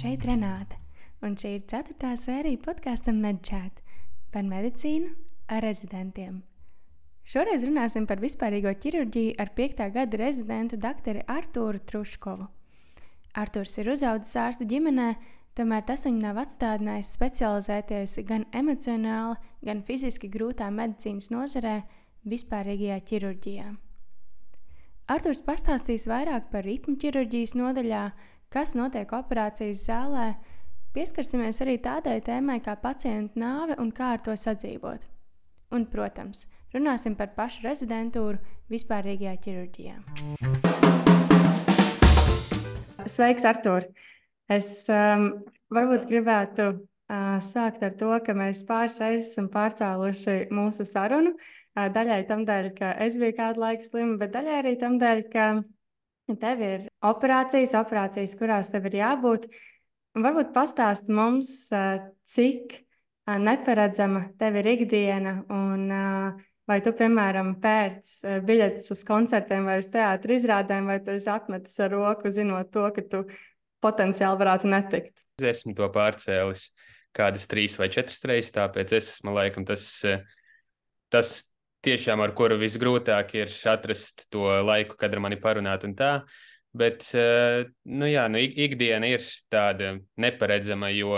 Šeit Renāta, un šī ir ceturtā sērija podkāstam Medčēt par medicīnu ar rezidentiem. Šoreiz runāsim par vispārīgo ķirurģiju ar 5. gada rezidentu doktoru Artūru Truškovu. Artūrs ir uzaugusi ārstu ģimenē, tomēr tas viņu nav atstādinājis specializēties gan emocionāli, gan fiziski grūtā medicīnas nozarē, vispārīgajā ķirurģijā. Artūrs pastāstīs vairāk par ritmu ķirurģijas nodaļā, kas notiek operācijas zālē. Pieskarsimies arī tādai tēmai kā pacienta nāve un kā ar to sadzīvot. Un, protams, runāsim par pašu rezidentūru vispārīgajā ķirurģijā. Sveiks, Artur! Es um, varbūt gribētu uh, sākt ar to, ka mēs pāris reizes esam pārcēluši mūsu sarunu. Uh, daļai tam dēļ, ka es biju kādu laiku slima, bet daļai arī tam dēļ, ka Tev ir operācijas, operācijas, kurās tev ir jābūt. Varbūt pastāst mums, cik neparedzama tev ir ikdiena, un vai tu, piemēram, pērc biļetes uz koncertiem vai uz teātra izrādēm, vai tu esi atmetis ar roku, zinot to, ka tu potenciāli varētu netikt. Es esmu to pārcēlis kādas trīs vai četras reizes, tāpēc es esmu laikam tas, tas tiešām ar kuru visgrūtāk ir atrast to laiku, kad ar mani parunāt un tā. Bet, eh, nu jā, nu, ikdiena ir tāda neparedzama, jo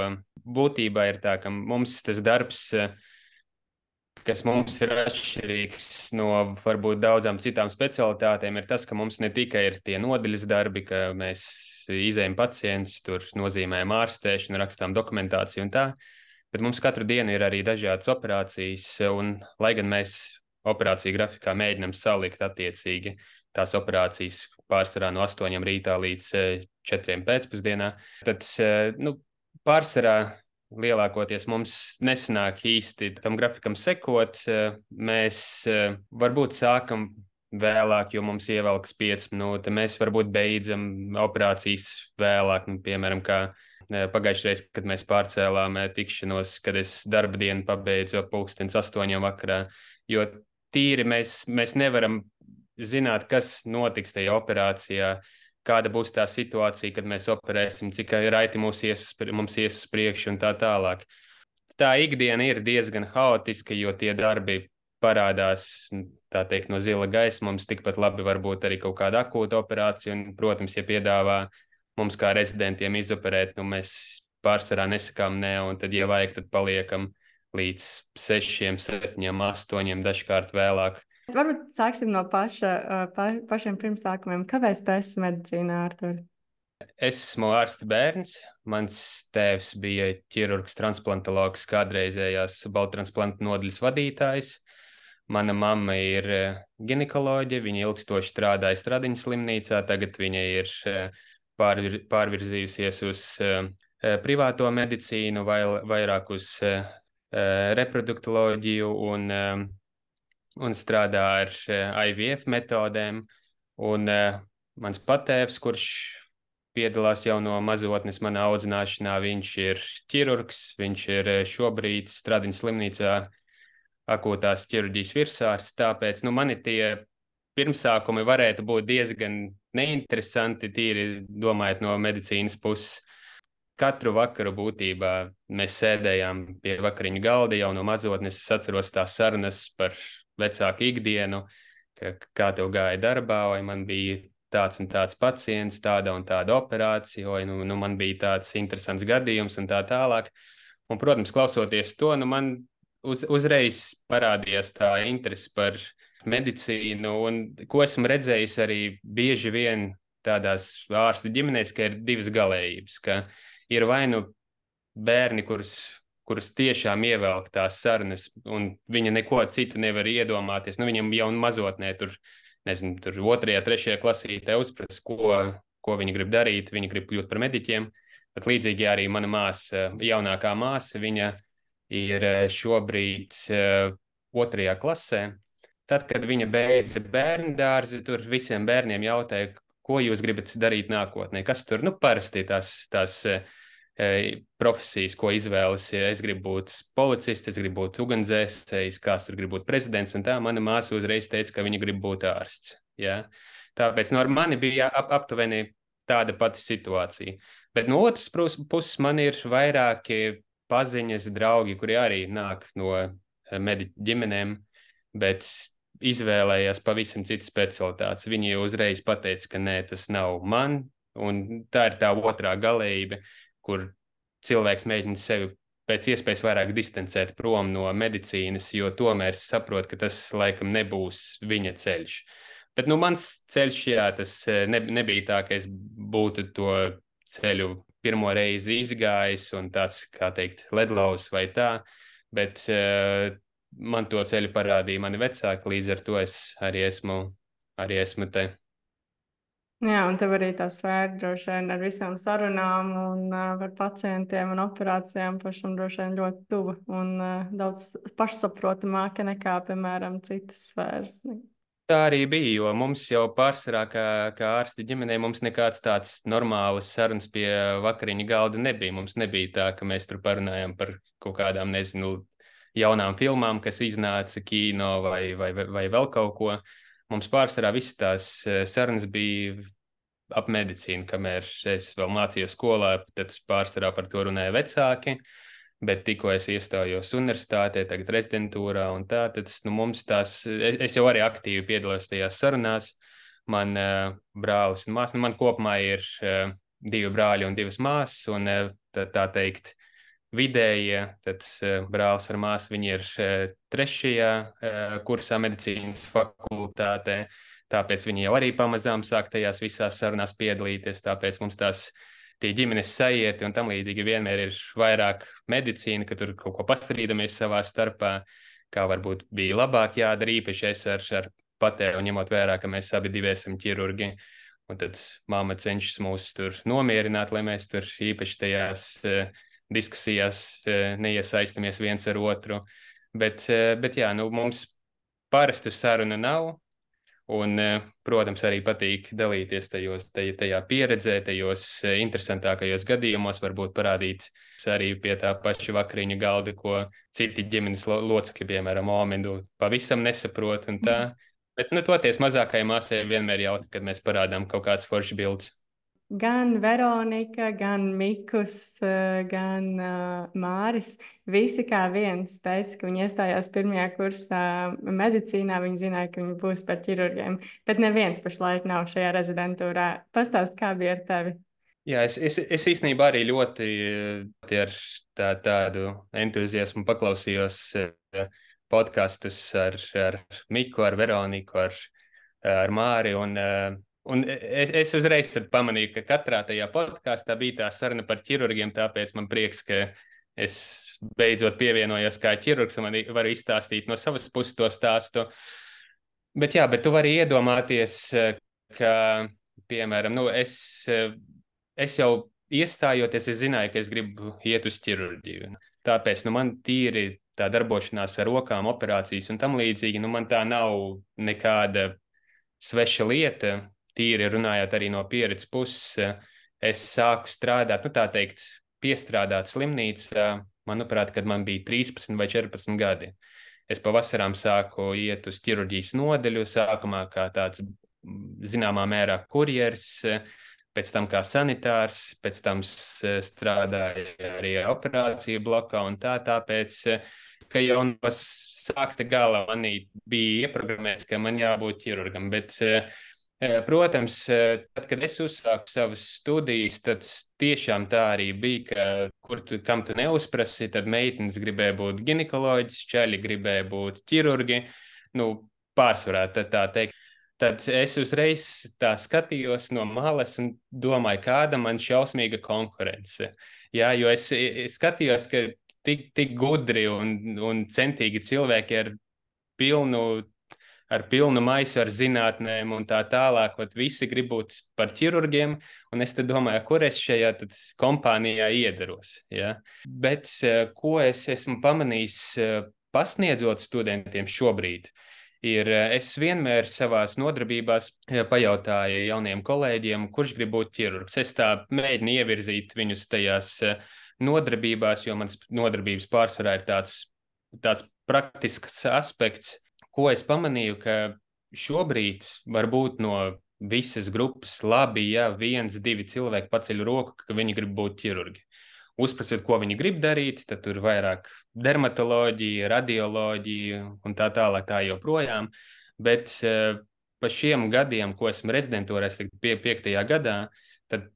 būtībā ir tā, ka mums tas darbs, eh, kas mums ir atšķirīgs no varbūt daudzām citām specialitātēm, ir tas, ka mums ne tikai ir tie nodaļas darbi, ka mēs izējam pacients, tur nozīmējam ārstēšanu, rakstām dokumentāciju un tā, bet mums katru dienu ir arī dažādas operācijas, un lai gan mēs operāciju grafikā mēģinam salikt attiecīgi tās operācijas pārsvarā no 8 rītā līdz 4 eh, pēcpusdienā. Tad eh, nu, pārsvarā lielākoties mums nesanāk īsti tam grafikam sekot. Eh, mēs varbūt sākam vēlāk, jo mums ievelkas 5 minūtes. Mēs varbūt beidzam operācijas vēlāk, nu, piemēram, kā pagājušajā reizē, kad mēs pārcēlām tikšanos, kad es darba dienu pabeidzu pulkstenes astoņiem vakarā. Jo tīri mēs, mēs nevaram zināt, kas notiks tajā operācijā, kāda būs tā situācija, kad mēs operēsim, cik raiti mums ies uz, mums ies uz priekšu un tā tālāk. Tā ikdiena ir diezgan haotiska, jo tie darbi parādās teikt, no zila gaisa. Mums tikpat labi var būt arī kaut kāda akūta operācija. Un, protams, ja piedāvā mums kā rezidentiem izoperēt, nu, mēs pārsvarā nesakām nē, un tad, ja vajag, tad paliekam līdz 6, 7, 8, dažkārt vēlāk. Varbūt sāksim no paša, pa, pašiem pirmsākumiem. Kāpēc tu esi medicīnā, Artur? Es esmu ārsta bērns. Mans tēvs bija ķirurgs, transplantologs, kādreizējās baltransplantu nodaļas vadītājs. Mana mamma ir ginekoloģe, viņa ilgstoši strādāja Stradiņas slimnīcā, tagad viņa ir pārvir, pārvirzījusies uz privāto medicīnu, vai, vairāk uz reproduktoloģiju un, eh, un strādā ar eh, IVF metodēm. Un mans patēvs, kurš piedalās jau no mazotnes manā audzināšanā, viņš ir ķirurgs, viņš ir šobrīd Stradiņas slimnīcā akūtās ķirurģijas virsārs, tāpēc nu, mani tie pirmsākumi varētu būt diezgan neinteresanti, tīri domājot no medicīnas puses katru vakaru būtībā mēs sēdējām pie vakariņu galda jau no mazotnes. Es atceros tās sarunas par vecāku ikdienu, ka, kā tev gāja darbā, vai man bija tāds un tāds pacients, tāda un tāda operācija, vai nu, nu, man bija tāds interesants gadījums un tā tālāk. Un, protams, klausoties to, nu, man uz, uzreiz parādījās tā interese par medicīnu, un ko esmu redzējis arī bieži vien tādās ārstu ģimenēs, ka ir divas galējības. Ka, uh, ir vai nu bērni, kurus, kurus tiešām ievelk tās sarunas, un viņa neko citu nevar iedomāties. Nu, viņam jau mazotnē tur, nezinu, tur otrajā, trešajā klasītē uzprast, ko, ko viņi grib darīt. Viņi grib kļūt par mediķiem. Bet līdzīgi arī mana māsa, jaunākā māsa, viņa ir eh, šobrīd uh, otrajā klasē. Tad, kad viņa beidza bērnu dārzi, tur visiem bērniem jautāja, ko jūs gribat darīt nākotnē. Kas tur nu, parasti tās, tās uh, profesijas, ko izvēlas. Ja es gribu būt policists, es gribu būt ugunsdzēsējs, kāds tur grib būt prezidents. Un tā mana māsa uzreiz teica, ka viņa grib būt ārsts. Ja? Tāpēc no nu, mani bija ap, aptuveni tāda pati situācija. Bet no otras puses, man ir vairāki paziņas, draugi, kuri arī nāk no eh, mediķu ģimenēm, bet izvēlējās pavisam citas specialitātes. Viņi uzreiz pateica, ka nē, tas nav man, un tā ir tā otrā galējība, kur cilvēks mēģina sevi pēc iespējas vairāk distancēt prom no medicīnas, jo tomēr saprot, ka tas laikam nebūs viņa ceļš. Bet nu, mans ceļš, jā, tas eh, ne, nebija tā, ka es būtu to ceļu pirmo reizi izgājis un tāds, kā teikt, ledlaus vai tā, bet uh, man to ceļu parādīja mani vecāki, līdz ar to es arī esmu, arī esmu te. Jā, un tev arī tā sfēra droši vien ar visām sarunām un uh, par pacientiem un operācijām pašam droši vien ļoti tuva un uh, daudz pašsaprotamāka nekā, piemēram, citas sfēras. Tā arī bija, jo mums jau pārsvarā, kā, kā ārsti ģimenē, mums nekāds tāds normāls sarunas pie vakariņu galda nebija. Mums nebija tā, ka mēs tur parunājam par kaut kādām, nezinu, jaunām filmām, kas iznāca kino vai, vai, vai, vēl kaut ko. Mums pārsvarā visas tās eh, sarunas bija ap medicīnu, kamēr es vēl mācījos skolā, tad pārsvarā par to runāja vecāki. Bet tikko es iestājos universitātē, tagad rezidentūrā, un tā, tad nu, mums tās, es, es jau arī aktīvi piedalos tajās sarunās. Man uh, brālis un māsa, nu, man kopumā ir uh, divi brāļi un divas māsas, un uh, tā, tā teikt, vidējie, tad uh, brālis ar māsu, viņi ir uh, trešajā uh, kursā medicīnas fakultātē, tāpēc viņi jau arī pamazām sāk tajās visās sarunās piedalīties, tāpēc mums tās tie ģimenes sajieti un tam līdzīgi vienmēr ir vairāk medicīna, ka tur kaut ko pastrīdamies savā starpā, kā varbūt bija labāk jādara īpaši es ar, ar patēru, ņemot vērā, ka mēs abi divi esam ķirurgi. Un tad māma cenšas mūs tur nomierināt, lai mēs tur īpaši tajās uh, diskusijās uh, neiesaistamies viens ar otru. Bet, uh, bet jā, nu, mums parastu saruna nav. Un, eh, protams, arī patīk dalīties tajos, tajā pieredzē, tajos eh, interesantākajos gadījumos, varbūt parādīt arī pie tā paša vakariņu galda, ko citi ģimenes locekļi, piemēram, Omendu, pavisam nesaprot. Mm. Bet, nu, toties mazākajai māsai vienmēr jautā, kad mēs parādām kaut kādas foršas bildes gan Veronika, gan Mikus, eh, gan uh, Māris. Visi kā viens teica, ka viņi iestājās pirmajā kursā medicīnā. Viņi zināja, ka viņi būs par ķirurģiem. Bet neviens pašlaik nav šajā rezidentūrā. Pastāst, kā bija ar tevi? Jā, es, es, es īstenībā arī ļoti ar tā, tādu entuziasmu paklausījos podkastus ar, ar Miku, ar Veroniku, ar, ar Māri. Un, Un es, es uzreiz pamanīju, ka katrā tajā podkāstā bija tā saruna par ķirurgiem, tāpēc man prieks, ka es beidzot pievienojos kā ķirurgs un varu izstāstīt no savas puses to stāstu. Bet jā, bet tu vari iedomāties, ka, piemēram, nu, es, es jau iestājoties, es zināju, ka es gribu iet uz ķirurģiju. Tāpēc nu, man tīri tā darbošanās ar rokām, operācijas un tam līdzīgi, nu, man tā nav nekāda sveša lieta tīri runājot arī no pieredzes puses, es sāku strādāt, nu tā teikt, piestrādāt slimnīcā, manuprāt, kad man bija 13 vai 14 gadi. Es pavasarām sāku iet uz ķirurģijas nodeļu, sākumā kā tāds zināmā mērā kurjeris, pēc tam kā sanitārs, pēc tam strādāju arī operāciju blokā un tā, tāpēc, ka jau no sākta gala manī bija ieprogrammēts, ka man jābūt ķirurgam, bet uh, Protams, tad, kad es uzsāku savas studijas, tad tiešām tā arī bija, ka, kur tu, kam tu neuzprasi, tad meitenes gribēja būt ginekoloģis, čaļi gribēja būt ķirurgi, nu, pārsvarā tad tā teikt. Tad es uzreiz tā skatījos no malas un domāju, kāda man šausmīga konkurence. Jā, jo es, es skatījos, ka tik, tik gudri un, un centīgi cilvēki ar pilnu ar pilnu maisu ar zinātnēm un tā tālāk. Ot, visi grib būt par ķirurgiem, un es domāju, kur es šajā kompānijā iedaros. Ja? Bet eh, ko es esmu pamanījis, eh, pasniedzot studentiem šobrīd, ir eh, es vienmēr savā nodarbībās pajautāju jauniem kolēģiem, kurš grib būt ķirurgs. Es tā mēģinu ievirzīt viņus tajās nodarbībās, jo manas nodarbības pārsvarā ir tāds, tāds praktisks aspekts, ko es pamanīju, ka šobrīd varbūt no visas grupas labi, ja viens, divi cilvēki paceļ roku, ka viņi grib būt ķirurgi. Uzprasiet, ko viņi grib darīt, tad tur ir vairāk dermatoloģija, radioloģija un tā tālāk, tā joprojām. Bet uh, pa šiem gadiem, ko esmu rezidentūrā, es pie piektajā gadā, tad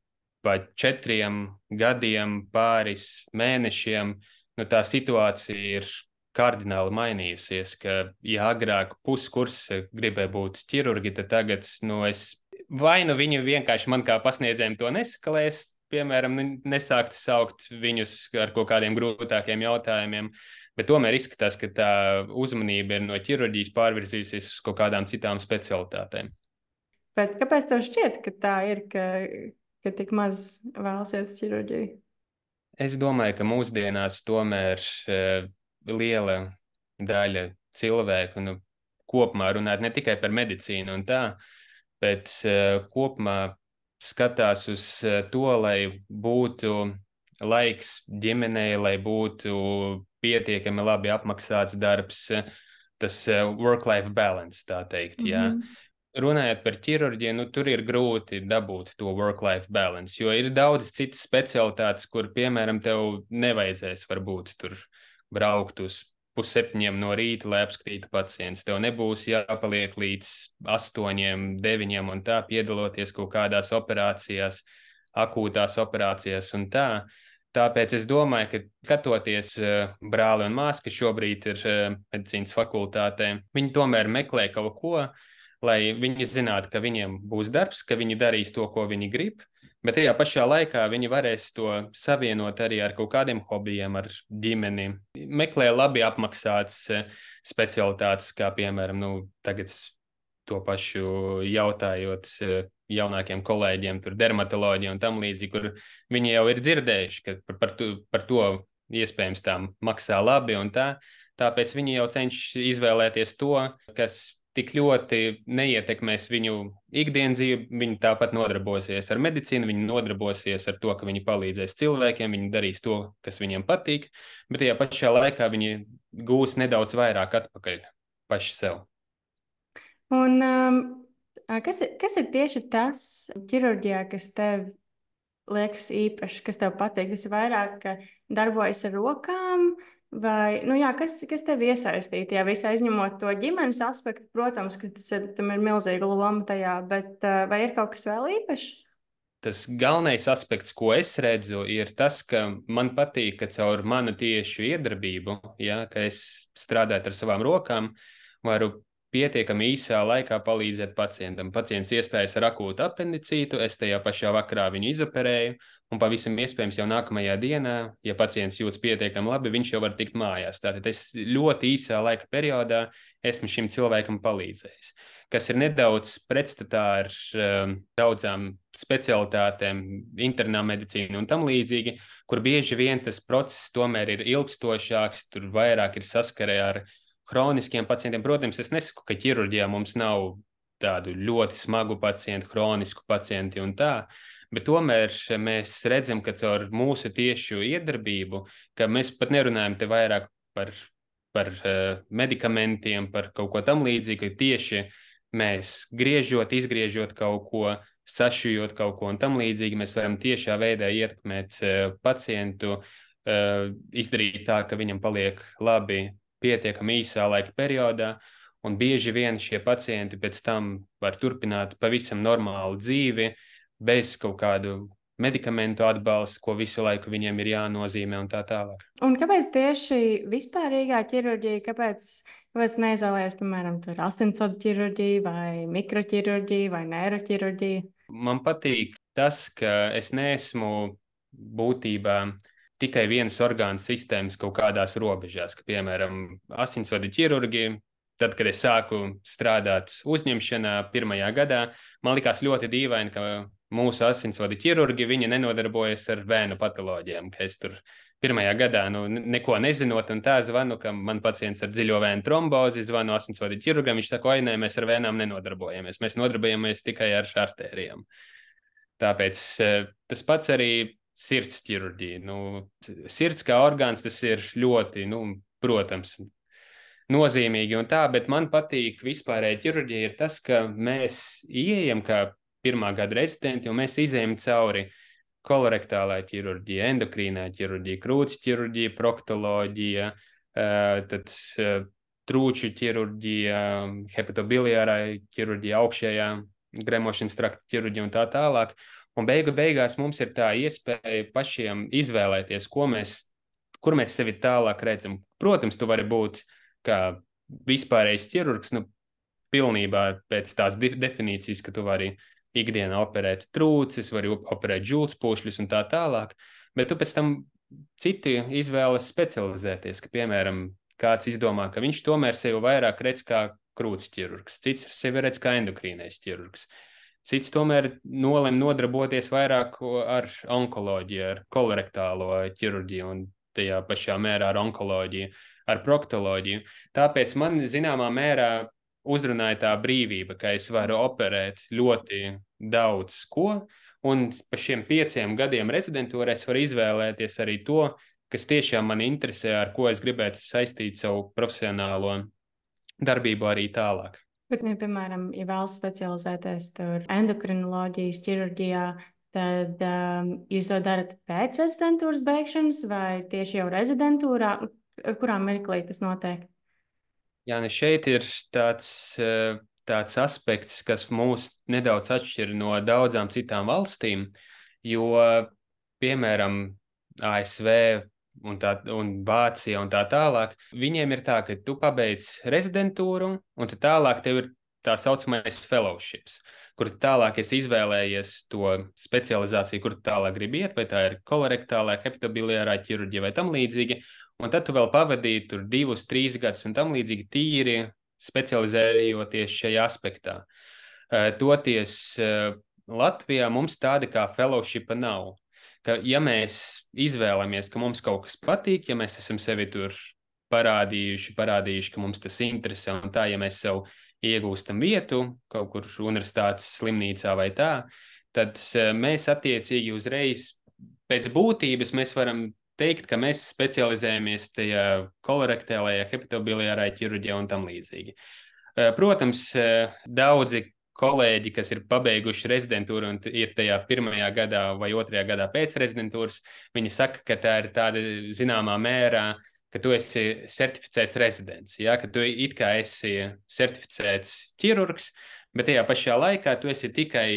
pa četriem gadiem, pāris mēnešiem, nu, tā situācija ir kardināli mainījusies. Ka, ja agrāk puskurs gribēja būt ķirurgi, tad tagad nu, es vai nu viņi vienkārši man kā pasniedzējiem to nesakalēs, piemēram, nu, nesākt saukt viņus ar kaut kādiem grūtākiem jautājumiem. Bet tomēr izskatās, ka tā uzmanība ir no ķirurģijas pārvirzījusies uz kaut kādām citām specialitātēm. Bet kāpēc tev šķiet, ka tā ir, ka, ka tik maz vēlasies ķirurģiju? Es domāju, ka mūsdienās tomēr uh, liela daļa cilvēku, nu, kopumā runāt ne tikai par medicīnu un tā, bet uh, kopumā skatās uz uh, to, lai būtu laiks ģimenei, lai būtu pietiekami labi apmaksāts darbs, tas uh, work-life balance, tā teikt. Mm -hmm. Jā. Runājot par ķirurģiju, nu, tur ir grūti dabūt to work-life balance, jo ir daudz citas specialitātes, kur, piemēram, tev nevajadzēs varbūt tur braukt uz pusseptiņiem no rīta, lai apskatītu pacientus. Tev nebūs jāpaliek līdz astoņiem, deviņiem un tā, piedaloties kaut kādās operācijās, akūtās operācijās un tā. Tāpēc es domāju, ka skatoties uh, brāli un māsu, kas šobrīd ir uh, medicīnas fakultātē, viņi tomēr meklē kaut ko, lai viņi zinātu, ka viņiem būs darbs, ka viņi darīs to, ko viņi grib, Bet tajā pašā laikā viņi varēs to savienot arī ar kaut kādiem hobijiem, ar ģimeni. Meklē labi apmaksātas eh, specialitātes, kā piemēram, nu, tagad to pašu jautājot jaunākiem kolēģiem, tur dermatoloģija un tam līdzīgi, kur viņi jau ir dzirdējuši, ka par, par, to, par to iespējams tā maksā labi un tā. Tāpēc viņi jau cenšas izvēlēties to, kas tik ļoti neietekmēs viņu ikdienas dzīvi. Viņi tāpat nodarbosies ar medicīnu, viņi nodarbosies ar to, ka viņi palīdzēs cilvēkiem, viņi darīs to, kas viņiem patīk, bet tajā pašā laikā viņi gūs nedaudz vairāk atpakaļ paši sev. Un, um, kas, ir, kas ir tieši tas ķirurģijā, kas tev liekas īpašs, kas tev patīk? Tas ir vairāk darbojas ar rokām, uh, Vai, nu jā, kas, kas tev iesaistīja tajā visā, izņemot to ģimenes aspektu? Protams, ka tas ir, ir milzīga loma tajā, bet vai ir kaut kas vēl īpašs? Tas galvenais aspekts, ko es redzu, ir tas, ka man patīk, ka caur manu tiešu iedarbību, ja, ka es strādāju ar savām rokām, varu pietiekami īsā laikā palīdzēt pacientam. Pacients iestājas ar akūtu apendicītu, es tajā pašā vakarā viņu izoperēju, un pavisam iespējams jau nākamajā dienā, ja pacients jūtas pietiekami labi, viņš jau var tikt mājās. Tātad es ļoti īsā laika periodā esmu šim cilvēkam palīdzējis. Kas ir nedaudz pretstatā ar um, daudzām specialitātēm, internā medicīna un tam līdzīgi, kur bieži vien tas process tomēr ir ilgstošāks, tur vairāk ir saskarē ar Hroniskiem pacientiem, protams, es nesaku, ka ķirurģijā mums nav tādu ļoti smagu pacientu, hronisku pacientu un tā, bet tomēr mēs redzam, ka caur mūsu tiešu iedarbību, ka mēs pat nerunājam te vairāk par, par uh, medikamentiem, par kaut ko tam līdzīgu, ka tieši mēs griežot, izgriežot kaut ko, sašujot kaut ko un tam līdzīgi, mēs varam tiešā veidā ietekmēt uh, pacientu, uh, izdarīt tā, ka viņam paliek labi pietiekami īsā laika periodā, un bieži vien šie pacienti pēc tam var turpināt pavisam normālu dzīvi, bez kaut kādu medikamentu atbalstu, ko visu laiku viņiem ir jānozīmē un tā tālāk. Un kāpēc tieši vispārīgā ķirurģija, kāpēc, kāpēc neizvēlējies, piemēram, asinsvadu ķirurģiju vai mikroķirurģiju vai neiroķirurģiju? Man patīk tas, ka es neesmu būtībā tikai vienas orgānu sistēmas kaut kādās robežās, ka, piemēram, asinsvadu ķirurgi. Tad, kad es sāku strādāt uzņemšanā pirmajā gadā, man likās ļoti dīvaini, ka mūsu asinsvadu ķirurgi nenodarbojas ar vēnu patoloģijām. Es tur pirmajā gadā nu, neko nezinot, un tā zvanu, ka man pacients ar dziļo vēnu trombozi, zvanu asinsvadu ķirurgam. Viņš saka, oi, nē, mēs ar vēnām nenodarbojamies. Mēs nodarbojamies tikai ar artērijām. Tāpēc eh, tas pats arī sirds ķirurģija. Nu, sirds kā orgāns tas ir ļoti, nu, protams, nozīmīgi un tā, bet man patīk vispārēji ķirurģija ir tas, ka mēs ieejam kā pirmā gada rezidenti un mēs izējam cauri kolorektālai ķirurģija, endokrīnai ķirurģija, krūts ķirurģija, proktoloģija, tad trūču ķirurģija, hepatobiliārai ķirurģija, augšējā gremošanas trakta ķirurģija un tā tālāk. Un beigu beigās mums ir tā iespēja pašiem izvēlēties, ko mēs, kur mēs sevi tālāk redzam. Protams, tu vari būt kā vispārējais ķirurgs, nu, pilnībā pēc tās definīcijas, ka tu vari ikdienā operēt trūcis, vari operēt žultspūšļus un tā tālāk, bet tu pēc tam citi izvēlas specializēties, ka, piemēram, kāds izdomā, ka viņš tomēr sevi vairāk redz kā krūts ķirurgs, cits sevi redz kā endokrīnais ķirurgs. Cits tomēr nolem nodarboties vairāk ar onkoloģiju, ar kolorektālo ķirurģiju un tajā pašā mērā ar onkoloģiju, ar proktoloģiju. Tāpēc man zināmā mērā uzrunāja tā brīvība, ka es varu operēt ļoti daudz ko, un pa šiem pieciem gadiem rezidentūrē es varu izvēlēties arī to, kas tiešām man interesē, ar ko es gribētu saistīt savu profesionālo darbību arī tālāk. Bet, ja, piemēram, ja vēlas specializēties endokrinoloģijas, ķirurģijā, tad um, jūs to darat pēc rezidentūras beigšanas vai tieši jau rezidentūrā? Kurā mirklī tas notiek? Jā, ne šeit ir tāds, eh, tāds aspekts, kas mūs nedaudz atšķir no daudzām citām valstīm, jo, piemēram, ASV un, tā, un Vācija un tā tālāk. Viņiem ir tā, ka tu pabeidz rezidentūru, un tālāk tev ir tā saucamais fellowships, kur tālāk es izvēlējies to specializāciju, kur tālāk gribi iet, vai tā ir kolorektālā, hepatobiliārā ķirurģija vai tam līdzīgi. Un tad tu vēl pavadīji tur divus, trīs gadus un tam līdzīgi tīri specializējoties šajā aspektā. Toties uh, Latvijā mums tāda kā fellowshipa nav ka, ja mēs izvēlamies, ka mums kaut kas patīk, ja mēs esam sevi tur parādījuši, parādījuši, ka mums tas interesē, un tā, ja mēs sev iegūstam vietu kaut kur universitātes slimnīcā vai tā, tad e, mēs attiecīgi uzreiz pēc būtības mēs varam teikt, ka mēs specializējamies tajā kolorektālajā, hepatobiliārā ķirurģijā un tam līdzīgi. E, protams, e, daudzi kolēģi, kas ir pabeiguši rezidentūru un ir tajā pirmajā gadā vai otrajā gadā pēc rezidentūras, viņi saka, ka tā ir tāda zināmā mērā, ka tu esi certificēts rezidents, ja? ka tu it kā esi certificēts ķirurgs, bet tajā pašā laikā tu esi tikai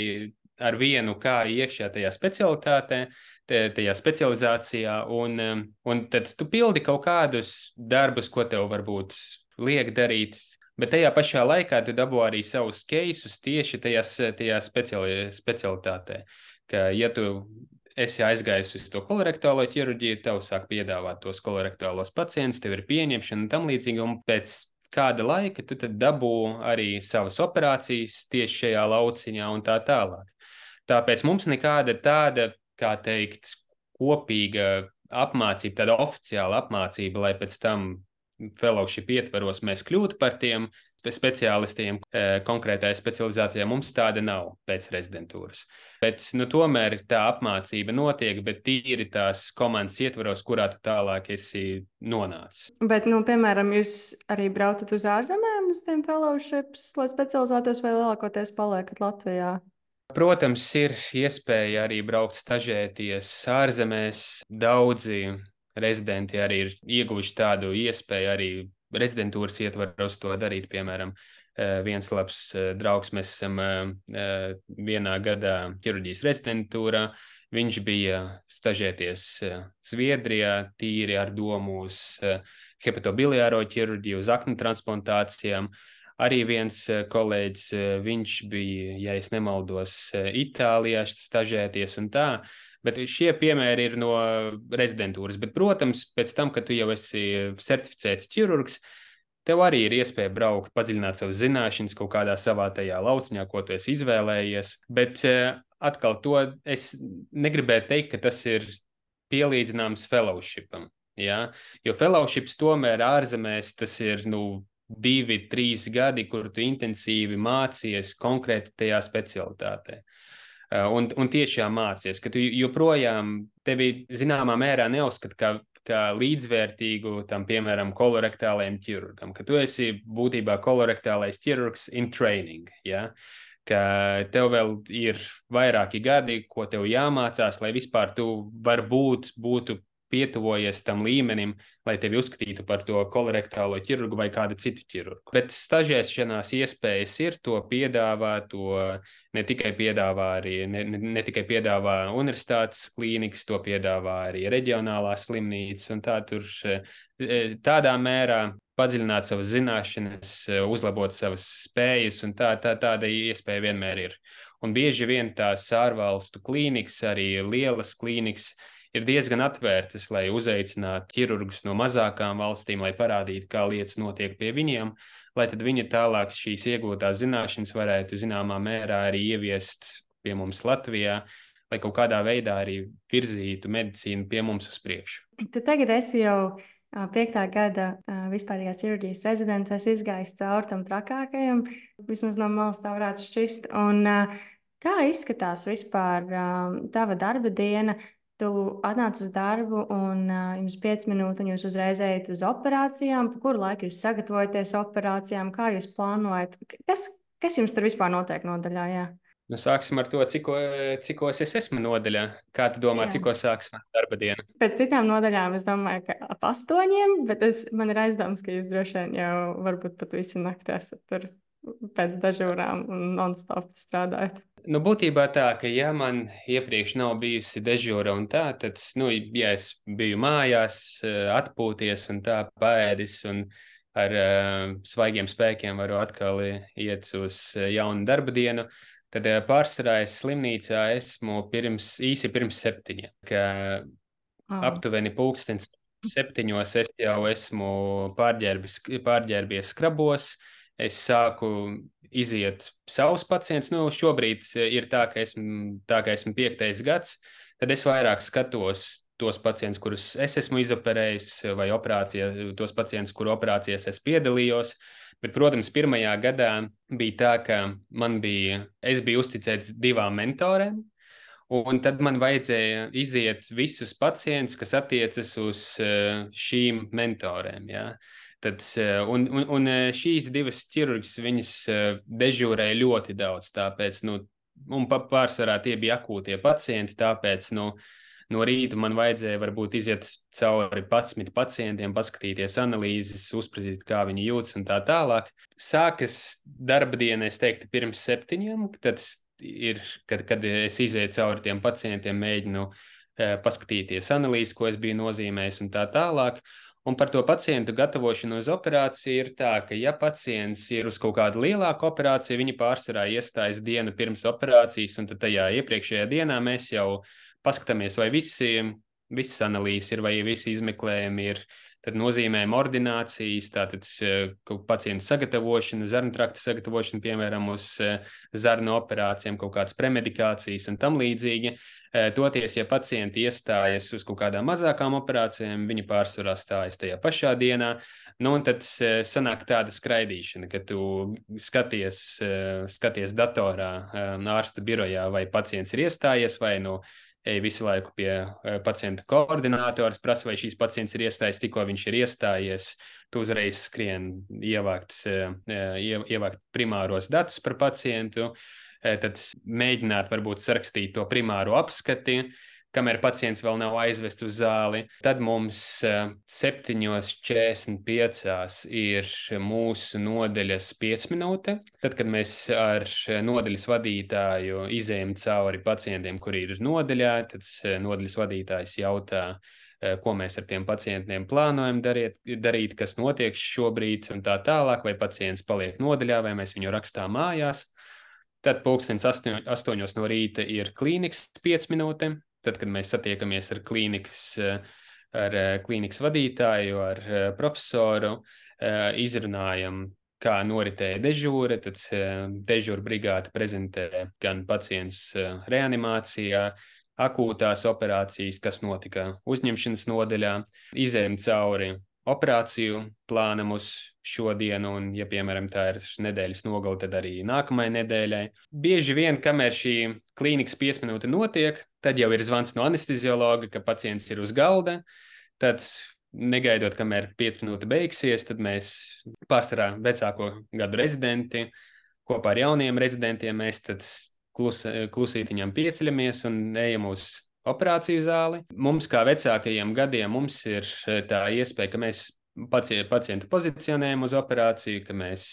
ar vienu kāju iekšā tajā specialitātē, tajā specializācijā, un, un tad tu pildi kaut kādus darbus, ko tev varbūt liek darīt Bet tajā pašā laikā tu dabū arī savus keisus tieši tajās, tajā speciali, specialitātē. Ka, ja tu esi aizgājis uz to kolorektālo ķirurģiju, tev sāk piedāvāt tos kolorektālos pacientus, tev ir pieņemšana un tam līdzīgi. Un pēc kāda laika tu dabū arī savas operācijas tieši šajā lauciņā un tā tālāk. Tāpēc mums nekāda tāda, kā teikt, kopīga apmācība, tāda oficiāla apmācība, lai pēc tam fellowship ietveros mēs kļūtu par tiem speciālistiem e, konkrētajā specializācijā. Mums tāda nav pēc rezidentūras. Bet nu, tomēr tā apmācība notiek, bet tīri tās komandas ietvaros, kurā tu tālāk esi nonācis. Bet, nu, piemēram, jūs arī braucat uz ārzemēm uz tiem fellowships, lai specializētos, vai lielākoties paliekat Latvijā? Protams, ir iespēja arī braukt stažēties ārzemēs. Daudzi rezidenti arī ir ieguvuši tādu iespēju arī rezidentūras ietvaros to darīt. Piemēram, eh, viens labs eh, draugs, mēs esam eh, vienā gadā ķirurģijas rezidentūrā. Viņš bija stažēties Zviedrijā, tīri ar domu uz hepatobiliāro ķirurģiju, uz aknu transplantācijām. Arī viens kolēģis, viņš bija, ja es nemaldos, Itālijā stažēties un tā. Bet šie piemēri ir no rezidentūras. Bet, protams, pēc tam, kad tu jau esi certificēts ķirurgs, tev arī ir iespēja braukt, padziļināt savas zināšanas kaut kādā savā tajā lauciņā, ko tu esi izvēlējies. Bet eh, atkal to es negribēju teikt, ka tas ir pielīdzināms fellowshipam. Ja? Jo fellowships tomēr ārzemēs tas ir nu, divi, trīs gadi, kur tu intensīvi mācies konkrēti tajā specialitātē. Un, un tiešām mācies, ka tu joprojām tevi zināmā mērā neuzskata kā, kā līdzvērtīgu tam, piemēram, kolorektālajam ķirurgam, ka tu esi būtībā kolorektālais ķirurgs in training. Ja? Ka tev vēl ir vairāki gadi, ko tev jāmācās, lai vispār tu varbūt būtu pietuvojies tam līmenim, lai tevi uzskatītu par to kolorektālo ķirurgu vai kādu citu ķirurgu. Bet stažēšanās iespējas ir, to piedāvā, to ne tikai piedāvā arī ne, ne, ne tikai piedāvā universitātes klīnikas, to piedāvā arī reģionālās slimnīcas, un tā tur e, tādā mērā padziļināt savas zināšanas, uzlabot savas spējas, un tā, tā, tāda iespēja vienmēr ir. Un bieži vien tās ārvalstu klīnikas, arī lielas klīnikas, ir diezgan atvērtas, lai uzaicinātu ķirurgus no mazākām valstīm, lai parādītu, kā lietas notiek pie viņiem, lai tad viņi tālāk šīs iegūtās zināšanas varētu zināmā mērā arī ieviest pie mums Latvijā, lai kaut kādā veidā arī virzītu medicīnu pie mums uz priekšu. Tu tagad esi jau piektā gada vispārējās ķirurģijas rezidents, es izgāju cauri tam trakākajam, vismaz no malas tā varētu šķist. Un, kā izskatās vispār tava darba diena? Tu atnāc uz darbu, un uh, jums ir 5 minūtes, un jūs uzreiz ejat uz operācijām. Pa kuru laiku jūs sagatavojaties operācijām, kā jūs plānojat? Kas, kas jums tur vispār notiek nodaļā? Jā? Nu, sāksim ar to, cik, cikos es esmu nodaļā. Kā tu domā, cik sāks mana darba diena? Pēc citām nodaļām es domāju, ka ap astoņiem, bet es, man ir aizdoms, ka jūs droši vien jau varbūt pat visu nakti esat tur pēc dažām un non-stop strādājat. Nu, būtībā tā, ka, ja man iepriekš nav bijusi dežūra un tā, tad, nu, ja es biju mājās, eh, atpūties un tā pēdis un ar uh, svaigiem spēkiem varu atkal iet uz jaunu darba dienu, tad uh, pārsvarā es slimnīcā esmu pirms, īsi pirms septiņiem, ka oh. aptuveni pulkstens septiņos es jau esmu pārģērbies skrabos, uh, es sāku iziet savus pacientus. Nu, šobrīd ir tā, ka esmu, tā, ka esmu piektais gads, tad es vairāk skatos tos pacientus, kurus es esmu izoperējis, vai operācijā, tos pacientus, kuru operācijās es piedalījos. Bet, protams, pirmajā gadā bija tā, ka man bija, es biju uzticēts divām mentoriem, un tad man vajadzēja iziet visus pacientus, kas attiecas uz eh, šīm mentorēm. Ja? Tad, eh, un, un, un eh, šīs divas ķirurģis, viņas eh, dežūrēja ļoti daudz, tāpēc, nu, un pārsvarā tie bija akūtie pacienti, tāpēc, nu, no rīta man vajadzēja varbūt iziet cauri 11 pacientiem, paskatīties analīzes, uzpratīt, kā viņi jūtas un tā tālāk. Sākas darba diena, es teiktu, pirms septiņiem, tad ir, kad, kad es izēju cauri tiem pacientiem, mēģinu paskatīties analīzes, ko es biju nozīmējis un tā tālāk. Un par to pacientu gatavošanu uz operāciju ir tā, ka, ja pacients ir uz kaut kādu lielāku operāciju, viņi pārsvarā iestājas dienu pirms operācijas, un tad tajā iepriekšējā dienā mēs jau paskatāmies, vai visi, visas analīzes ir, vai visi izmeklējumi ir. Tad nozīmējam ordinācijas, tātad eh, pacientu sagatavošana, zarnu trakta sagatavošana, piemēram, uz eh, zarnu operācijām, kaut kādas premedikācijas un tam līdzīgi. Eh, toties, ja pacienti iestājas uz kaut kādām mazākām operācijām, viņi pārsvarā stājas tajā pašā dienā. Nu, un tad eh, sanāk tāda skraidīšana, ka tu skaties, eh, skaties datorā, ārsta birojā, vai pacients ir iestājies vai nu. Ej visu laiku pie pacienta koordinātora, prasa, vai šīs pacients ir iestājies, tikko viņš ir iestājies. Tu uzreiz skrien ievākt, ievākt primāros datus par pacientu. Eh, tad mēģināt varbūt sarakstīt to primāro apskati, kamēr pacients vēl nav aizvests uz zāli. Tad mums 7.45 eh, ir mūsu nodeļas 5 minūte. Tad, kad mēs ar nodeļas vadītāju izējām cauri pacientiem, kuri ir nodeļā, tad eh, nodeļas vadītājs jautā, ko mēs ar tiem pacientiem plānojam darīt, darīt, kas notiek šobrīd, un tā tālāk, vai pacients paliek nodeļā, vai mēs viņu rakstām mājās. Tad pulkstenis astoņos no rīta ir klīnikas 5 minūtes. Tad, kad mēs satiekamies ar klīnikas, ar eh, klīnikas vadītāju, ar eh, profesoru, eh, izrunājam, kā noritēja dežūra. Tad dežūra brigāde prezentē gan pacients reanimācijā, akūtās operācijas, kas notika uzņemšanas nodaļā, izējām cauri operāciju plānam uz šodienu, un, ja, piemēram, tā ir nedēļas nogale, tad arī nākamajai nedēļai. Bieži vien, kamēr šī klīnikas 5 minūte notiek, tad jau ir zvans no anesteziologa, ka pacients ir uz galda. tad negaidot, kamēr 5 minūtes beigsies, tad mēs pārsvarā vecāko gadu rezidenti kopā ar jauniem rezidentiem mēs klus, klusītiņām pieceļamies un ejam uz operāciju zāli. Mums, kā vecākajiem gadiem, mums ir tā iespēja, ka mēs pacientu pozicionējam uz operāciju, ka mēs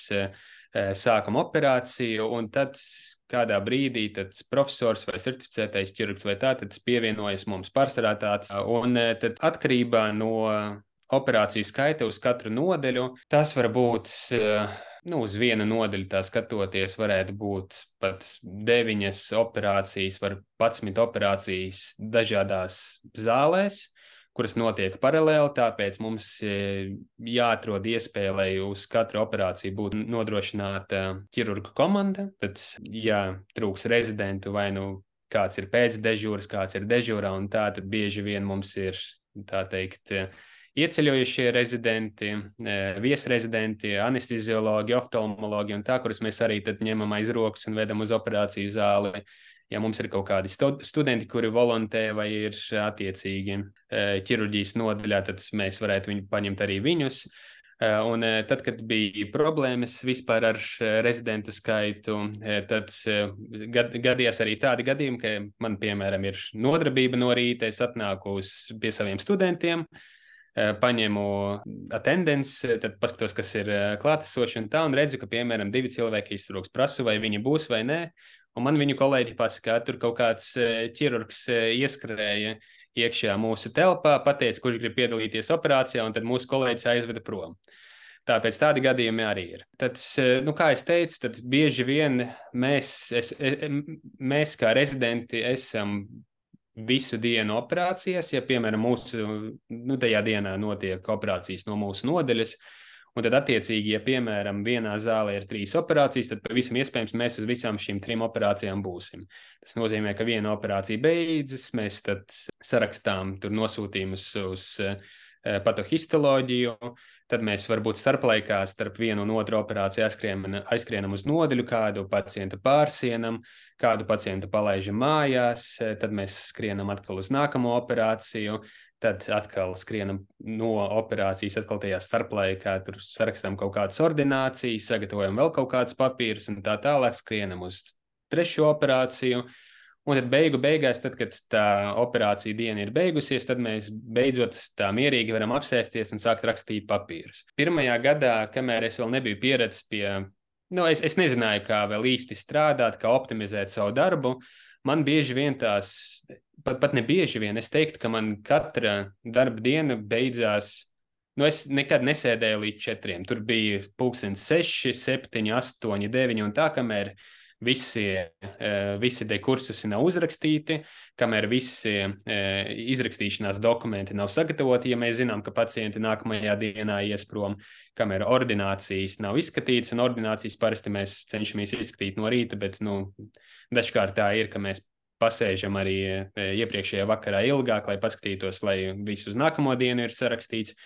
sākam operāciju, un tad kādā brīdī profesors vai certificētais ķirurgs vai tā, tad pievienojas mums pārsvarā tāds. Un tad atkarībā no operāciju skaita uz katru nodeļu, tas var būt. Nu, uz vienu nodaļu tā skatoties, varētu būt pat deviņas operācijas, var 11 operācijas dažādās zālēs kuras notiek paralēli. Tāpēc mums e, jāatrod iespēja, lai uz katru operāciju būtu nodrošināta ķirurga komanda. Tad, ja trūks rezidentu vai nu kāds ir pēcdežūras, kāds ir dežūrā, un tā tad bieži vien mums ir tā teikt. Ieceļojušie rezidenti, e, viesrezidenti, anesteziologi, oftalmologi un tā, kurus mēs arī ņemam aiz rokas un vedam uz operāciju zāli ja mums ir kaut kādi studenti, kuri volontē vai ir attiecīgi e, ķirurģijas nodaļā, tad mēs varētu viņu paņemt arī viņus. E, un e, tad, kad bija problēmas vispār ar rezidentu skaitu, tad gadījās arī tādi gadījumi, ka man, piemēram, ir nodarbība no rīta, es atnāku uz, pie saviem studentiem, paņemu attendenci, tad paskatos, kas ir klātesoši un tā, un redzu, ka, piemēram, divi cilvēki iztrūks, prasu, vai viņi būs vai nē, Un man viņu kolēģi pasaka, ka tur kaut kāds e, ķirurgs e, ieskrēja iekšā mūsu telpā, pateica, kurš grib piedalīties operācijā, un tad mūsu kolēģis aizveda prom. Tāpēc tādi gadījumi arī ir. Tad, e, nu, kā jau teicu, tad bieži vien mēs, es, mēs kā rezidenti, esam visu dienu operācijās. Ja, piemēram, mūsu nu, tajā dienā notiek operācijas no mūsu nodeļas, Un tad, attiecīgi, ja piemēram vienā zālē ir trīs operācijas, tad pavisam iespējams mēs uz visām šīm trim operācijām būsim. Tas nozīmē, ka viena operācija beidzas, mēs tad sarakstām tur nosūtījumus uz uh, patohistoloģiju, tad mēs varbūt starplaikā starp vienu un otru operāciju aizskrienam, aizskrienam uz nodeļu, kādu pacientu pārsienam, kādu pacientu palaidām mājās, tad mēs skrienam atkal uz nākamo operāciju. Tad atkal skrienam no operācijas, atkal tajā starplaikā, tur sarakstām kaut kādas ordinācijas, sagatavojam vēl kaut kādus papīrus un tā tālāk skrienam uz trešo operāciju. Un tad beigu beigās, tad, kad tā operācija diena ir beigusies, tad mēs beidzot tā mierīgi varam apsēsties un sākt rakstīt papīrus. Pirmajā gadā, kamēr es vēl nebiju pieredzējis pie, nu, es, es nezināju, kā vēl īsti strādāt, kā optimizēt savu darbu, man bieži vien tās pat, pat ne bieži vien es teiktu, ka man katra darba diena beidzās. Nu, es nekad nesēdēju līdz četriem. Tur bija pulkstenis seši, septiņi, astoņi, deviņi un tā, kamēr visi, eh, visi dekursusi nav uzrakstīti, kamēr visi eh, izrakstīšanās dokumenti nav sagatavoti, ja mēs zinām, ka pacienti nākamajā dienā ies prom, kamēr ordinācijas nav izskatītas, un ordinācijas parasti mēs cenšamies izskatīt no rīta, bet nu, dažkārt tā ir, ka mēs pasēžam arī e, iepriekšējā vakarā ilgāk, lai paskatītos, lai viss uz nākamo dienu ir sarakstīts.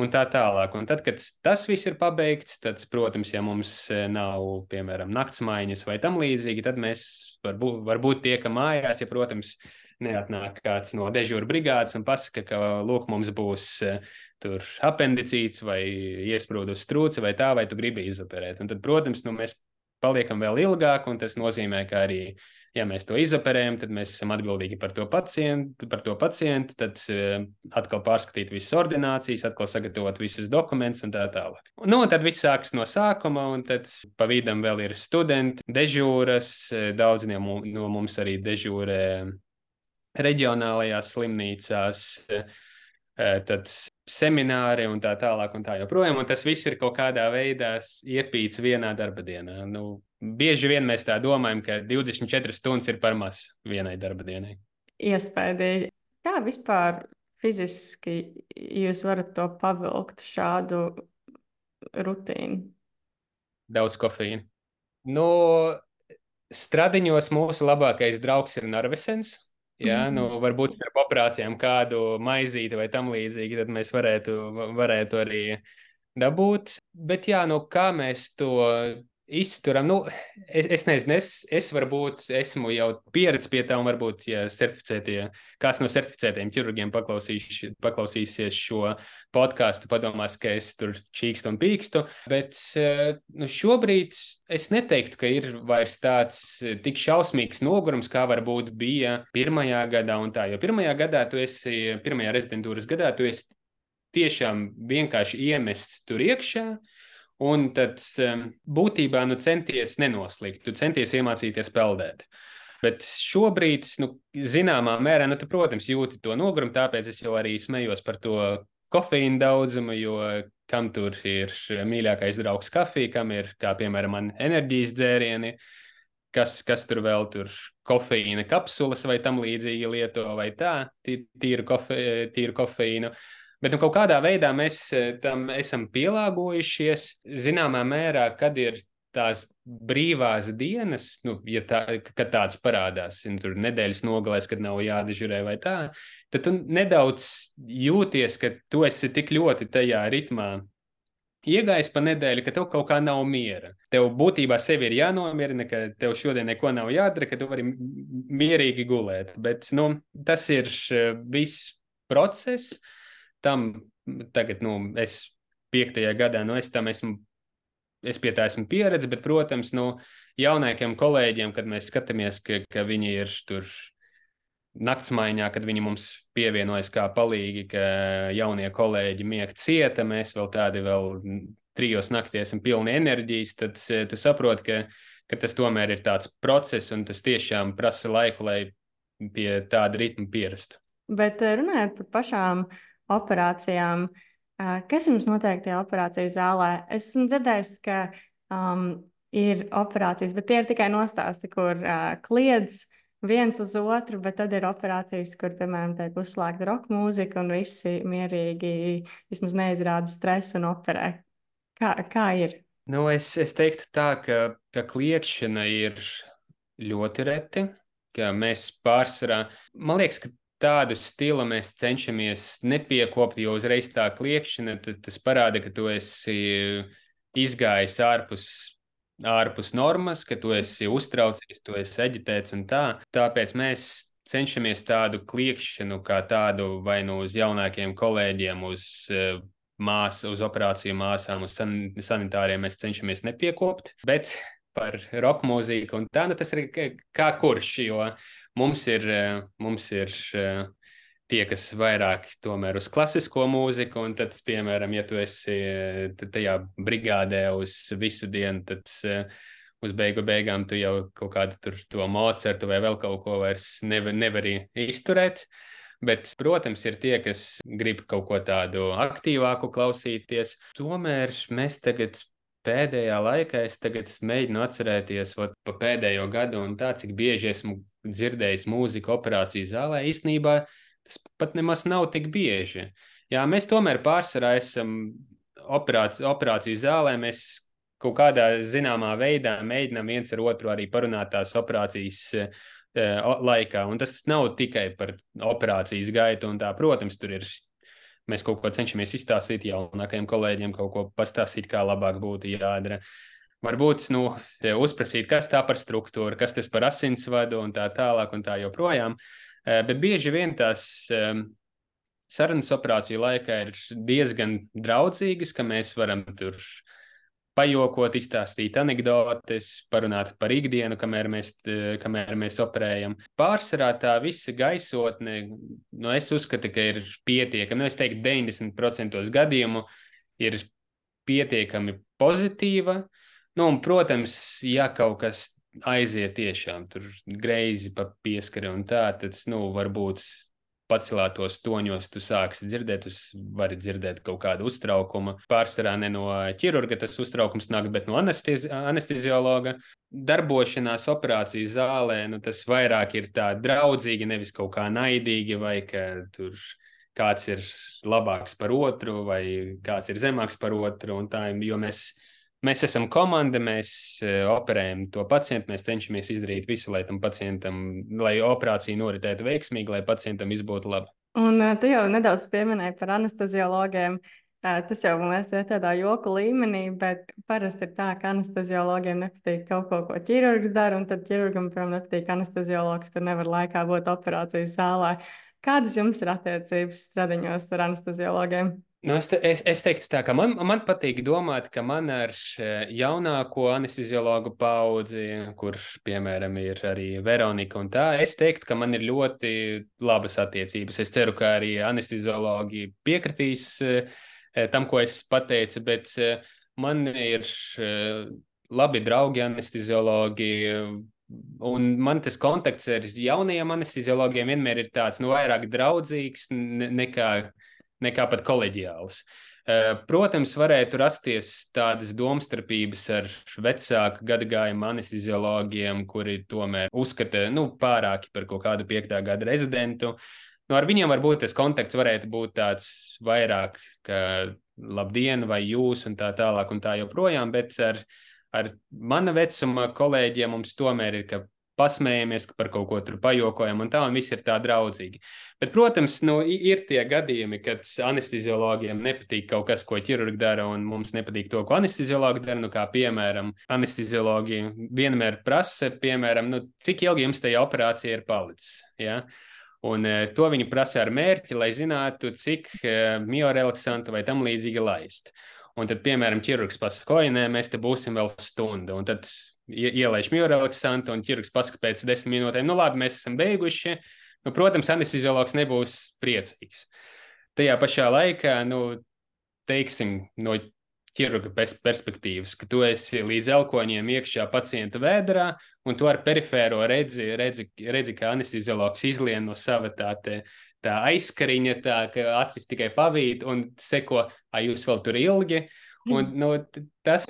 Un tā tālāk. Un tad, kad tas viss ir pabeigts, tad, protams, ja mums e, nav, piemēram, naktsmaiņas vai tam līdzīgi, tad mēs varbūt, varbūt tiekam mājās, ja, protams, neatnāk kāds no dežūra brigādes un pasaka, ka, lūk, mums būs e, tur apendicīts vai iesprūdus strūce vai tā, vai tu gribi izoperēt. Un tad, protams, nu, mēs paliekam vēl ilgāk, un tas nozīmē, ka arī uh, Ja mēs to izoperējam, tad mēs esam atbildīgi par to pacientu, par to pacientu tad uh, atkal pārskatīt visas ordinācijas, atkal sagatavot visus dokumentus un tā tālāk. Nu, tad viss sākas no sākuma, un tad pa vidam vēl ir studenti, dežūras, eh, daudz no mums arī dežūrē reģionālajās slimnīcās. Tad semināri un tā tālāk, un tā joprojām. Un tas viss ir kaut kādā veidā iepīts vienā darba dienā. Nu, bieži vien mēs tā domājam, ka 24 stundas ir par maz vienai darba dienai. Iespējams, kā vispār fiziski jūs varat to pavilkt, šādu rutīnu? Daudz kofeīna. Nu, stradiņos mūsu labākais draugs ir Narvisens. Jā, mm -hmm. nu, varbūt ar operācijām kādu maizīti vai tam līdzīgi, tad mēs varētu, varētu arī dabūt. Bet jā, nu, kā mēs to izturam. Nu, es, es nezinu, es, es varbūt esmu jau pieredzējis pie tā, un varbūt, ja kāds no certificētiem ķirurgiem paklausīsies šo podkāstu, padomās, ka es tur čīkstu un pīkstu. Bet nu, šobrīd es neteiktu, ka ir vairs tāds tik šausmīgs nogurums, kā varbūt bija pirmajā gadā. Jo pirmajā gadā, tu esi, pirmajā rezidentūras gadā, tu esi tiešām vienkārši iemests tur iekšā. Un tad um, būtībā nu, centies nenoslīgt, tu centies iemācīties peldēt. Bet šobrīd, nu, zināmā mērā, nu, tu, protams, jūti to nogurumu, tāpēc es jau arī smējos par to kofeīna daudzumu, jo kam tur ir mīļākais draugs kafija, kam ir, kā piemēram, man enerģijas dzērieni, kas, kas tur vēl tur kofeīna kapsulas vai tam līdzīgi lieto, vai tā, tīru, kofe, tīru kofeīnu. Bet nu, kaut kādā veidā mēs eh, tam esam pielāgojušies. Zināmā mērā, kad ir tās brīvās dienas, nu, ja tā, kad tāds parādās, un tur nedēļas nogalēs, kad nav jādežurē vai tā, tad tu nedaudz jūties, ka tu esi tik ļoti tajā ritmā. Iegājis pa nedēļu, ka tev kaut kā nav miera. Tev būtībā sevi ir jānomierina, ka tev šodien neko nav jādara, ka tu vari mierīgi gulēt. Bet nu, tas ir eh, viss process, tam tagad, nu, es piektajā gadā, nu, es tam esmu, es pie tā esmu pieredzējis, bet, protams, nu, jaunākiem kolēģiem, kad mēs skatāmies, ka, ka viņi ir tur naktsmaiņā, kad viņi mums pievienojas kā palīgi, ka jaunie kolēģi mieg cieta, mēs vēl tādi vēl trijos naktī esam pilni enerģijas, tad tu saproti, ka, ka tas tomēr ir tāds process un tas tiešām prasa laiku, lai pie tāda ritma pierastu. Bet eh, runājot par pašām uh, operācijām. Kas jums notiek tajā operācijas zālē? Es esmu dzirdējis, ka um, ir operācijas, bet tie ir tikai nostāsti, kur uh, kliedz viens uz otru, bet tad ir operācijas, kur, piemēram, tiek uzslēgta roka mūzika un visi mierīgi vismaz neizrāda stresu un operē. Kā, kā ir? Nu, es, es teiktu tā, ka, ka kliēkšana ir ļoti reti, ka mēs pārsvarā, man liekas, ka tādu stilu mēs cenšamies nepiekopt, jo uzreiz tā kliēkšana, tas parāda, ka tu esi izgājis ārpus, ārpus normas, ka tu esi uztraucies, tu esi eģitēts un tā. Tāpēc mēs cenšamies tādu kliēkšanu kā tādu vai nu uz jaunākiem kolēģiem, uz uh, māsu, uz operāciju māsām, uz san sanitāriem mēs cenšamies nepiekopt, bet par roka mūziku un tā, nu tas ir kā kurš, jo Mums ir, eh, mums ir eh, tie, kas vairāk tomēr uz klasisko mūziku, un tad, piemēram, ja tu esi eh, tajā brigādē uz visu dienu, tad uz beigu beigām tu jau kaut kādu tur to Mocertu vai vēl kaut ko vairs nevar, nevari izturēt. Bet, protams, ir tie, kas grib kaut ko tādu aktīvāku klausīties. Tomēr mēs tagad pēdējā laikā es mēģinu atcerēties ot, pa pēdējo gadu, un tā, cik bieži esmu dzirdējis mūziku operāciju zālē, īstenībā tas pat nemaz nav tik bieži. Jā, mēs tomēr pārsvarā esam operāciju, operāciju zālē, mēs kaut kādā zināmā veidā mēģinām viens ar otru arī parunāt tās operācijas uh, laikā. Un tas nav tikai par operācijas gaitu, un tā, protams, tur ir mēs kaut ko cenšamies izstāstīt jaunākajiem kolēģiem, kaut ko pastāstīt, kā labāk būtu jādara. Varbūt nu, uzprasīt, kas tā par struktūru, kas tas par asinsvadu un tā tālāk un tā joprojām. Eh, bet bieži vien tās sarunas operāciju laikā ir diezgan draudzīgas, ka mēs varam tur pajokot, izstāstīt anekdotes, parunāt par ikdienu, kamēr mēs, kamēr mēs operējam. Pārsvarā tā visa gaisotne, nu, es uzskatu, ka ir pietiekami. Nu, es teiktu, 90% gadījumu ir pietiekami pozitīva. Nu, un, protams, ja kaut kas aiziet tiešām tur greizi pa pieskari un tā, tad, nu, varbūt pacelētos toņos tu sāksi dzirdēt, tu vari dzirdēt kaut kādu uztraukumu. Pārsvarā ne no ķirurga tas uztraukums nāk, bet no anestezi anesteziologa. Darbošanās operāciju zālē, nu, tas vairāk ir tā draudzīgi, nevis kaut kā naidīgi, vai ka tur kāds ir labāks par otru, vai kāds ir zemāks par otru. Tā, jo mēs Mēs esam komanda, mēs uh, operējam to pacientu, mēs cenšamies izdarīt visu, lai tam pacientam, lai operācija noritētu veiksmīgi, lai pacientam viss būtu labi. Un uh, tu jau nedaudz pieminēji par anesteziologiem. Tas jau man liekas, ir tādā joku līmenī, bet parasti ir tā, ka anesteziologiem nepatīk kaut ko, ko ķirurgs dara, un tad ķirurgam, piemēram, nepatīk anesteziologs, tur nevar laikā būt operācijas zālē. Kādas jums ir attiecības stradiņos ar anesteziologiem? Nu, es, te, es, es teiktu, tā, ka man, man patīk domāt, ka man ar jaunāko anesteziologu paudzi, kurš, piemēram, ir arī Veronika un tā, es teiktu, ka man ir ļoti labas attiecības. Es ceru, ka arī anesteziologi piekritīs tam, ko es pateicu, bet man ir labi draugi anesteziologi. Un man tas kontakts ar jaunajiem anesteziologiem vienmēr ir tāds, nu, vairāk draudzīgs nekā nekā pat koleģiāls. Eh, protams, varētu rasties tādas domstarpības ar vecāku gadagājumu anesteziologiem, kuri tomēr uzskata nu, pārāki par kaut kādu piektā gada rezidentu. Nu, ar viņiem varbūt tas kontakts varētu būt tāds vairāk, ka labdien, vai jūs, un tā tālāk, un tā joprojām. Bet ar, ar mana vecuma kolēģiem mums tomēr ir, ka pasmējamies par kaut ko tur pajokojam, un tā, un viss ir tā draudzīgi. Bet, protams, nu, ir tie gadījumi, kad anesteziologiem nepatīk kaut kas, ko ķirurgi dara, un mums nepatīk to, ko anesteziologi dara. Nu, kā piemēram, anesteziologi vienmēr prasa, piemēram, nu, cik ilgi jums tajā operācijā ir palicis. Ja? Un uh, to viņi prasa ar mērķi, lai zinātu, cik uh, miorelaksantu vai tam līdzīgi laist. Un tad, piemēram, ķirurgs pasaka, oi, nē, mēs te būsim vēl stundu. Un tad ielaiž miorelaksantu, un ķirurgs pasaka pēc desmit minūtēm, nu labi, mēs esam beiguši. Nu, protams, anesteziologs nebūs priecīgs. Tajā pašā laikā, nu, teiksim, no ķirurga perspektīvas, ka tu esi līdz elkoņiem iekšā pacienta vēdā, un tu ar perifēro redzi, redzi, redzi ka anesteziologs izlien no sava tā, te, tā aizskariņa, tā, ka acis tikai pavīt un seko, ai jūs vēl tur ilgi. Un, nu, tas,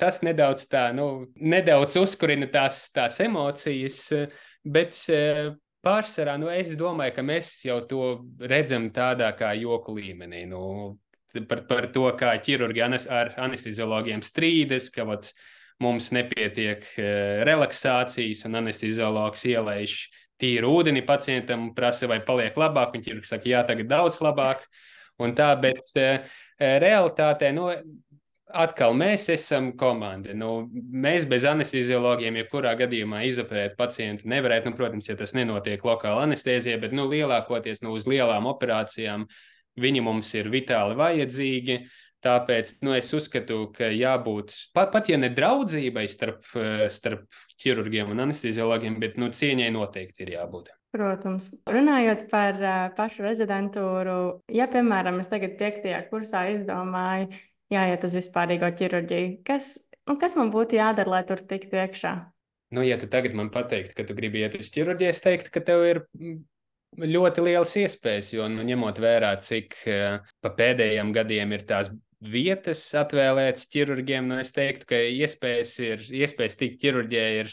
tas nedaudz tā, nu, nedaudz uzkurina tās, tās emocijas, bet eh, pārsvarā, nu, es domāju, ka mēs jau to redzam tādā kā joku līmenī. Nu, par, par to, kā ķirurgi ar anesteziologiem strīdas, ka vat, mums nepietiek eh, relaksācijas, un anesteziologs ielaiž tīru ūdeni pacientam, prasa, vai paliek labāk, un ķirurgs saka, jā, tagad daudz labāk. Un tā, bet uh, realitātē, nu, atkal mēs esam komanda. Nu, mēs bez anesteziologiem, jebkurā gadījumā izoperēt pacientu nevarētu. Nu, protams, ja tas nenotiek lokāli anestezijā, bet nu, lielākoties nu, uz lielām operācijām viņi mums ir vitāli vajadzīgi. Tāpēc nu, es uzskatu, ka jābūt pat, pat ja ne draudzībai starp, starp ķirurgiem un anesteziologiem, bet nu, cieņai noteikti ir jābūt. Protams, runājot par uh, pašu rezidentūru, ja, piemēram, es tagad piektajā kursā izdomāju, jāiet uz vispārīgo ķirurģiju. Kas, nu, kas man būtu jādara, lai tur tiktu iekšā? Nu, ja tu tagad man pateiktu, ka tu gribi iet uz ķirurģiju, es teiktu, ka tev ir ļoti liels iespējas, jo nu, ņemot vērā, cik uh, pa pēdējiem gadiem ir tās vietas atvēlētas ķirurģiem, nu, es teiktu, ka iespējas, ir, iespējas tikt ķirurģijai ir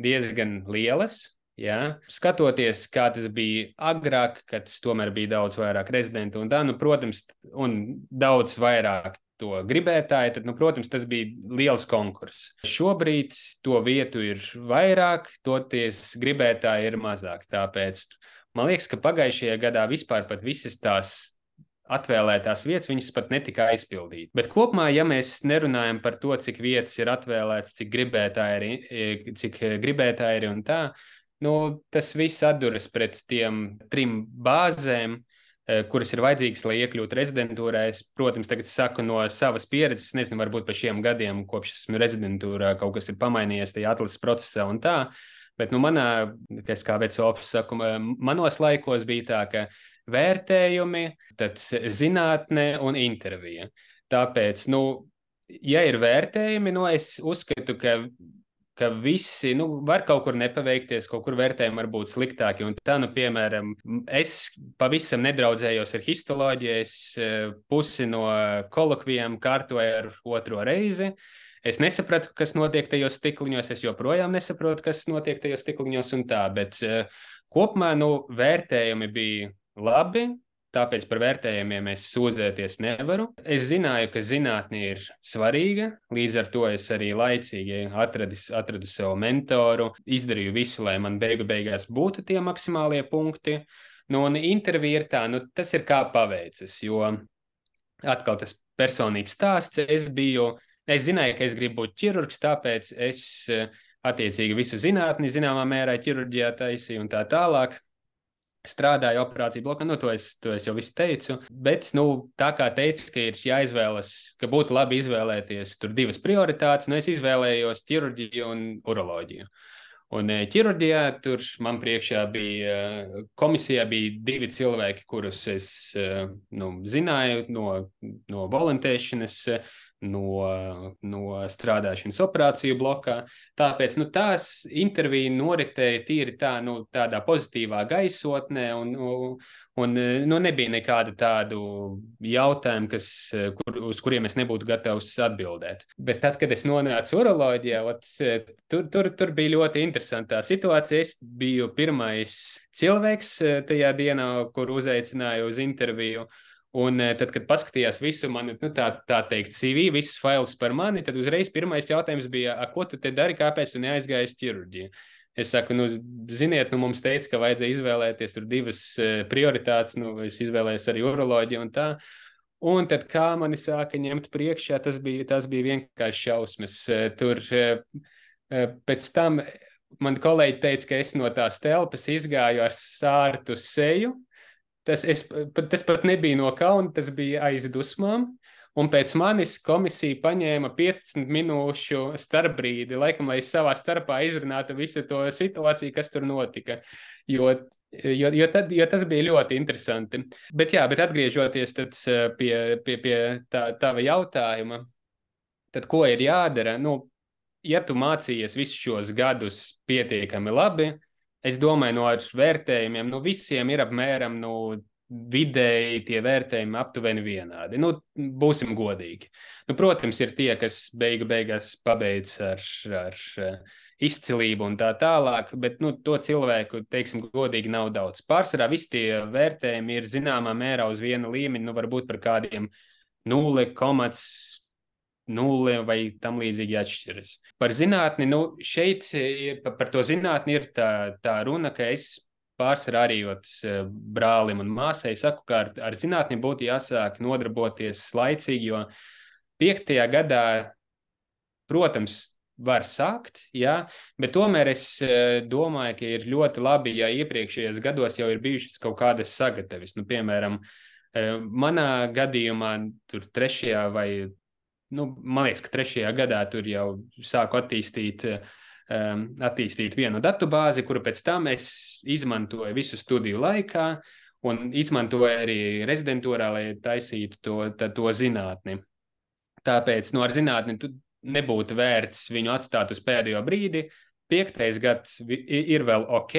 diezgan lielas. Ja? Skatoties, kā tas bija agrāk, kad tomēr bija daudz vairāk rezidentu un tā, nu, protams, un daudz vairāk to gribētāju, tad, nu, protams, tas bija liels konkurss. Šobrīd to vietu ir vairāk, toties gribētāji ir mazāk. Tāpēc man liekas, ka pagājušajā gadā vispār pat visas tās atvēlētās vietas, viņas pat netika aizpildītas. Bet kopumā, ja mēs nerunājam par to, cik vietas ir atvēlētas, cik gribētāji ir, cik gribētāji ir un tā, nu, tas viss atduras pret tiem trim bāzēm, Eh, kuras ir vajadzīgas, lai iekļūtu rezidentūrā. Es, protams, tagad saku no savas pieredzes, es nezinu, varbūt pa šiem gadiem, kopš esmu rezidentūrā, kaut kas ir pamainījies tajā atlases procesā un tā. Bet, nu, manā, es kā vecāks saku, manos laikos bija tā, ka vērtējumi, tad zinātnē un intervija. Tāpēc, nu, ja ir vērtējumi, nu, es uzskatu, ka ka visi nu, var kaut kur nepaveikties, kaut kur vērtējumi var būt sliktāki. Un tā, nu, piemēram, es pavisam nedraudzējos ar histoloģiju, es eh, pusi no kolokvijiem kārtoju ar otro reizi. Es nesapratu, kas notiek tajos stikliņos, es joprojām nesaprotu, kas notiek tajos stikliņos un tā, bet uh, kopumā nu, vērtējumi bija labi, Tāpēc par vērtējumiem es sūdzēties nevaru. Es zināju, ka zinātnē ir svarīga, līdz ar to es arī laicīgi atradis, atradu sev mentoru, izdarīju visu, lai man beigu beigās būtu tie maksimālie punkti. Nu, un intervija ir tā, nu, tas ir kā paveicis, jo atkal tas personīgs stāsts. Es biju, es zināju, ka es gribu būt ķirurgs, tāpēc es attiecīgi visu zinātni zināmā mērā ķirurģijā taisīju un tā tālāk strādāju operāciju blokā, nu, to es, to es jau visu teicu. Bet, nu, tā kā teicu, ka ir jāizvēlas, ka būtu labi izvēlēties tur divas prioritātes, nu, es izvēlējos ķirurģiju un uroloģiju. Un eh, ķirurģijā tur man priekšā bija eh, komisijā bija divi cilvēki, kurus es eh, nu, zināju no, no volantēšanas no, no strādāšanas operāciju blokā. Tāpēc nu, tās intervija noritēja tīri tā, nu, tādā pozitīvā gaisotnē, un, un nu, nebija nekāda tādu jautājumu, kas, kur, uz kuriem es nebūtu gatavs atbildēt. Bet tad, kad es nonācu uroloģijā, ot, tur, tur, tur bija ļoti interesanta situācija. Es biju pirmais cilvēks tajā dienā, kur uzaicināju uz interviju. Un eh, tad, kad paskatījās visu manu, nu, tā, tā teikt, CV, visas failus par mani, tad uzreiz pirmais jautājums bija, ko tu te dari, kāpēc tu neaizgāji uz ķirurģiju? Es saku, nu, ziniet, nu, mums teica, ka vajadzēja izvēlēties tur divas uh, prioritātes, nu, es izvēlējos arī uroloģiju un tā. Un tad, kā mani sāka ņemt priekšā, tas bija, tas bija vienkārši šausmas. Uh, tur pēc tam man kolēģi teica, ka es no tās telpas izgāju ar sārtu seju, Tas, es, tas pat nebija no kauna, tas bija aiz dusmām. Un pēc manis komisija paņēma 15 minūšu starpbrīdi, laikam, lai savā starpā izrunātu visu to situāciju, kas tur notika. Jo, jo, jo, tad, jo tas bija ļoti interesanti. Bet, jā, bet atgriežoties pie, pie, pie tā, tava jautājuma, tad ko ir jādara? Nu, ja tu mācījies visus šos gadus pietiekami labi, es domāju, no vērtējumiem, nu, visiem ir apmēram nu, vidēji tie vērtējumi aptuveni vienādi. Nu, būsim godīgi. Nu, protams, ir tie, kas beigu beigās pabeidz ar, ar izcilību un tā tālāk, bet nu, to cilvēku, teiksim, godīgi nav daudz. Pārsvarā visi tie vērtējumi ir zināmā mērā uz viena līmeņa, nu, varbūt par kādiem 0,5 nulle vai tam līdzīgi atšķiras. Par zinātni, nu, šeit par to zinātni ir tā, tā runa, ka es pārsvarā arī brālim un māsai saku, ka ar, ar zinātni būtu jāsāk nodarboties laicīgi, jo piektajā gadā, protams, var sākt, jā, bet tomēr es domāju, ka ir ļoti labi, ja iepriekšējos gados jau ir bijušas kaut kādas sagatavas. Nu, piemēram, manā gadījumā, tur trešajā vai nu, man liekas, ka trešajā gadā tur jau sāku attīstīt, um, attīstīt vienu datubāzi, kuru pēc tam es izmantoju visu studiju laikā un izmantoju arī rezidentūrā, lai taisītu to, tā, to zinātni. Tāpēc nu, ar zinātni nebūtu vērts viņu atstāt uz pēdējo brīdi. Piektais gads ir vēl ok,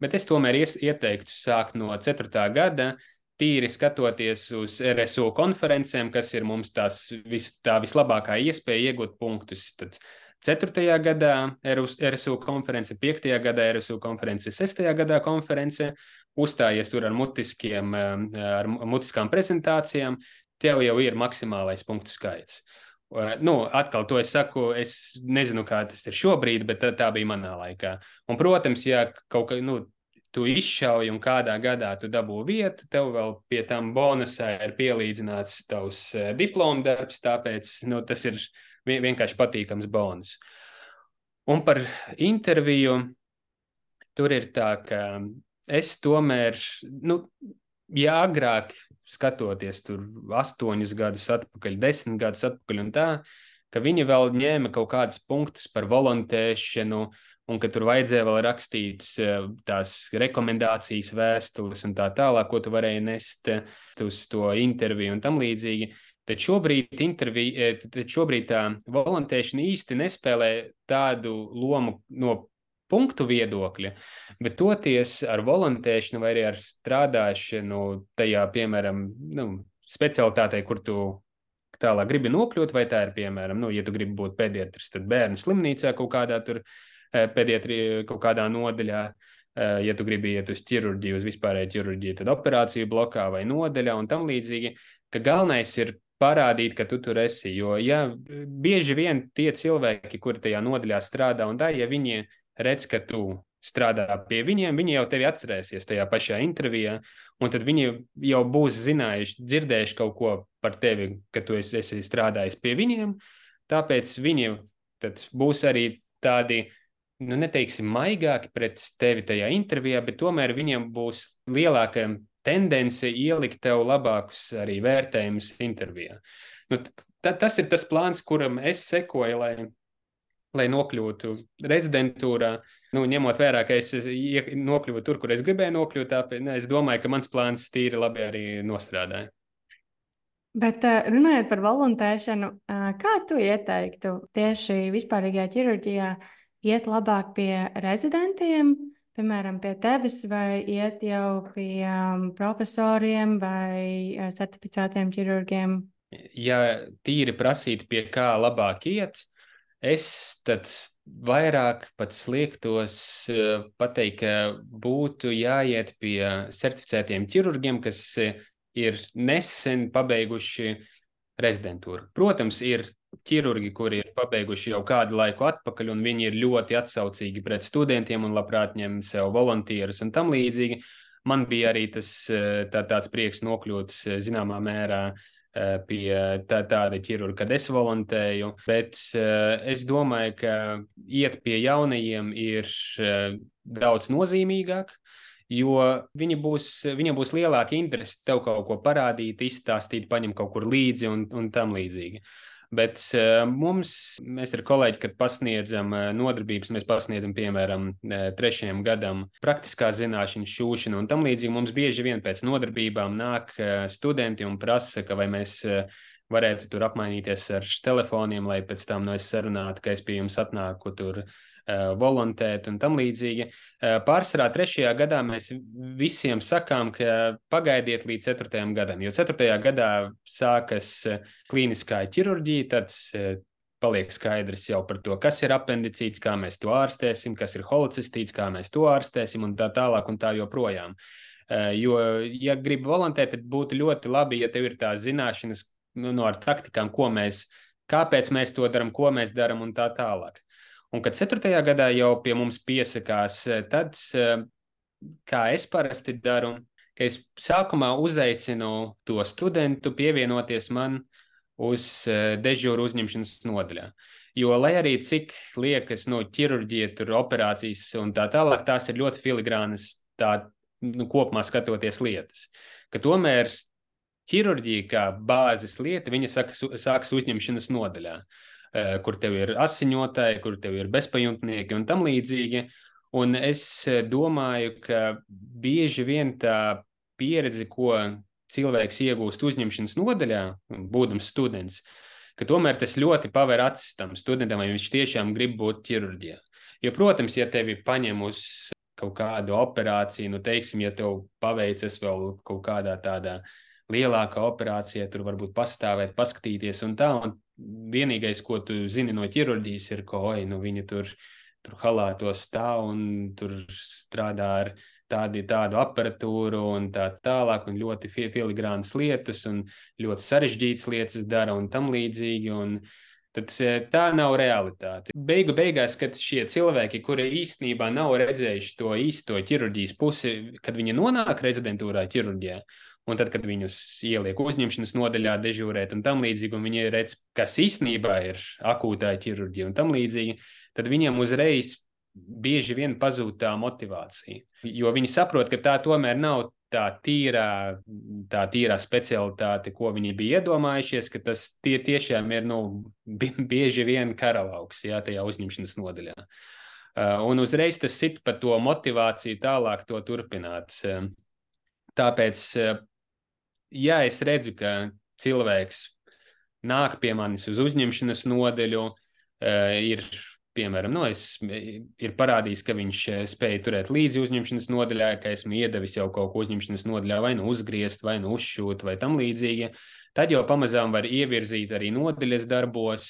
bet es tomēr ieteiktu sākt no ceturtā gada, uh, tīri skatoties uz RSU konferencēm, kas ir mums tās vis, tā vislabākā iespēja iegūt punktus. Tad 4. gadā RSU konference, 5. gadā RSU konference, 6. gadā konference, uzstājies tur ar, mutiskiem, ar mutiskām prezentācijām, tev jau ir maksimālais punktu skaits. Nu, atkal to es saku, es nezinu, kā tas ir šobrīd, bet tā, tā bija manā laikā. Un, protams, ja kaut kā, nu, tu izšauji un kādā gadā tu dabū vietu, tev vēl pie tam bonusā ir pielīdzināts tavs eh, diploma darbs, tāpēc nu, tas ir vienkārši patīkams bonus. Un par interviju tur ir tā, ka es tomēr, nu, ja agrāk skatoties tur astoņus gadus atpakaļ, desmit gadus atpakaļ un tā, ka viņi vēl ņēma kaut kādus punktus par volontēšanu, uh, un ka tur vajadzēja vēl rakstīt eh, tās rekomendācijas, vēstules un tā tālāk, ko tu varēji nest eh, uz to interviju un tam līdzīgi. Tad šobrīd, interviju, eh, tad šobrīd tā volontēšana īsti nespēlē tādu lomu no punktu viedokļa, bet toties ar volontēšanu vai arī ar strādāšanu tajā, piemēram, nu, specialitātei, kur tu tālāk gribi nokļūt, vai tā ir, piemēram, nu, ja tu gribi būt pediatrs, tad bērnu slimnīcā kaut kādā tur Eh, pediatrija kaut kādā nodaļā. Ja tu gribi iet uz ķirurģiju, uz vispārēju ķirurģiju, tad operāciju blokā vai nodaļā un tam līdzīgi. Ka galvenais ir parādīt, ka tu tur esi. Jo ja, bieži vien tie cilvēki, kuri tajā nodaļā strādā, un tā, ja viņi redz, ka tu strādā pie viņiem, viņi jau tevi atcerēsies tajā pašā intervijā, un tad viņi jau būs zinājuši, dzirdējuši kaut ko par tevi, ka tu esi, esi strādājis pie viņiem. Tāpēc viņi būs arī tādi, nu, neteiksim, maigāki pret tevi tajā intervijā, bet tomēr viņiem būs lielāka tendence ielikt tev labākus arī vērtējumus intervijā. Nu, tas ir tas plāns, kuram es sekoju, lai, lai nokļūtu rezidentūrā. Nu, ņemot vērā, ka es nokļuvu tur, kur es gribēju nokļūt, tāpēc ne, es domāju, ka mans plāns tīri labi arī nostrādāja. Bet runājot par volontēšanu, kā tu ieteiktu tieši vispārīgajā ķirurģijā iet labāk pie rezidentiem, piemēram, pie tevis, vai iet jau pie profesoriem vai certificētiem ķirurgiem? Ja tīri prasīt, pie kā labāk iet, es tad vairāk pat sliektos pateikt, ka būtu jāiet pie certificētiem ķirurgiem, kas ir nesen pabeiguši rezidentūru. Protams, ir ķirurgi, kuri ir pabeiguši jau kādu laiku atpakaļ, un viņi ir ļoti atsaucīgi pret studentiem un labprāt ņem sev volontierus un tam līdzīgi. Man bija arī tas tā, tāds prieks nokļūt zināmā mērā pie tā, tāda ķirurga, kad es volontēju, bet es domāju, ka iet pie jaunajiem ir daudz nozīmīgāk, jo viņi būs, viņiem būs lielāka interese tev kaut ko parādīt, izstāstīt, paņemt kaut kur līdzi un, un tam līdzīgi. Bet uh, mums, mēs ar kolēģi, kad pasniedzam uh, nodarbības, mēs pasniedzam, piemēram, uh, trešajam gadam praktiskā zināšana, šūšana un tam līdzīgi. Mums bieži vien pēc nodarbībām nāk studenti un prasa, ka vai mēs varētu tur apmainīties ar telefoniem, lai pēc tam no es sarunātu, ka es pie jums atnāku tur Eh, volontēt un tam līdzīgi. Pārsvarā trešajā gadā mēs visiem sakām, ka pagaidiet līdz ceturtajam gadam, jo ceturtajā gadā sākas klīniskā ķirurģija, tad paliek skaidrs jau par to, kas ir apendicīts, kā mēs to ārstēsim, kas ir holocistīts, kā mēs to ārstēsim un tā tālāk un tā joprojām. Jo, ja gribi volontēt, tad būtu ļoti labi, ja tev ir tās zināšanas nu, no ar taktikām, ko mēs, kāpēc mēs to darām, ko mēs darām un tā tālāk. Un, kad 4. gadā jau pie mums piesakās, eh, tad, eh, kā es parasti daru, ka es sākumā uzaicinu to studentu pievienoties man uz eh, dežūru uzņemšanas nodaļā. Jo, lai arī cik liekas, no nu, ķirurģija, tur operācijas un tā tālāk, tās ir ļoti filigrānas, tā nu, kopumā skatoties lietas. Ka tomēr ķirurģija kā bāzes lieta, viņa sākas, sākas uzņemšanas nodaļā. Uh, kur tev ir asiņotāji, kur tev ir bezpajumtnieki un tam līdzīgi. Un es eh, domāju, ka bieži vien tā pieredze, ko cilvēks iegūst uzņemšanas nodaļā, būdams students, ka tomēr tas ļoti paver acis tam studentam, vai viņš tiešām grib būt ķirurģijā. Jo, protams, ja tevi paņem uz kaut kādu operāciju, nu, teiksim, ja tev paveicas vēl kaut kādā tādā lielākā operācijā, tur varbūt pastāvēt, paskatīties un tā, un vienīgais, ko tu zini no ķirurģijas, ir, ka oi, nu, viņi tur, tur halātos stāv un tur strādā ar tādi, tādu aparatūru un tā tālāk, un ļoti filigrānas lietas un ļoti sarežģītas lietas dara un tam līdzīgi. Un tad tā nav realitāte. Beigu beigās, kad šie cilvēki, kuri īstenībā nav redzējuši to īsto ķirurģijas pusi, kad viņi nonāk rezidentūrā ķirurģijā, Un tad, kad viņus ieliek uzņemšanas nodaļā, dežūrēt un tam līdzīgi, un viņi redz, kas īstenībā ir akūtā ķirurģija un tam līdzīgi, tad viņiem uzreiz bieži vien pazūd tā motivācija. Jo viņi saprot, ka tā tomēr nav tā tīrā, tā tīrā specialitāte, ko viņi bija iedomājušies, ka tas tie tiešām ir nu, bieži vien karalauks jā, tajā uzņemšanas nodaļā. Uh, un uzreiz tas sit par to motivāciju tālāk to turpināt. Tāpēc ja es redzu, ka cilvēks nāk pie manis uz uzņemšanas nodeļu, uh, ir, piemēram, nu, es, ir parādījis, ka viņš eh, spēja turēt līdzi uzņemšanas nodaļā, ka esmu iedevis jau kaut ko uzņemšanas nodaļā, vai nu uzgriezt, vai nu uzšūt, vai tam līdzīgi. Tad jau pamazām var ievirzīt arī nodeļas darbos,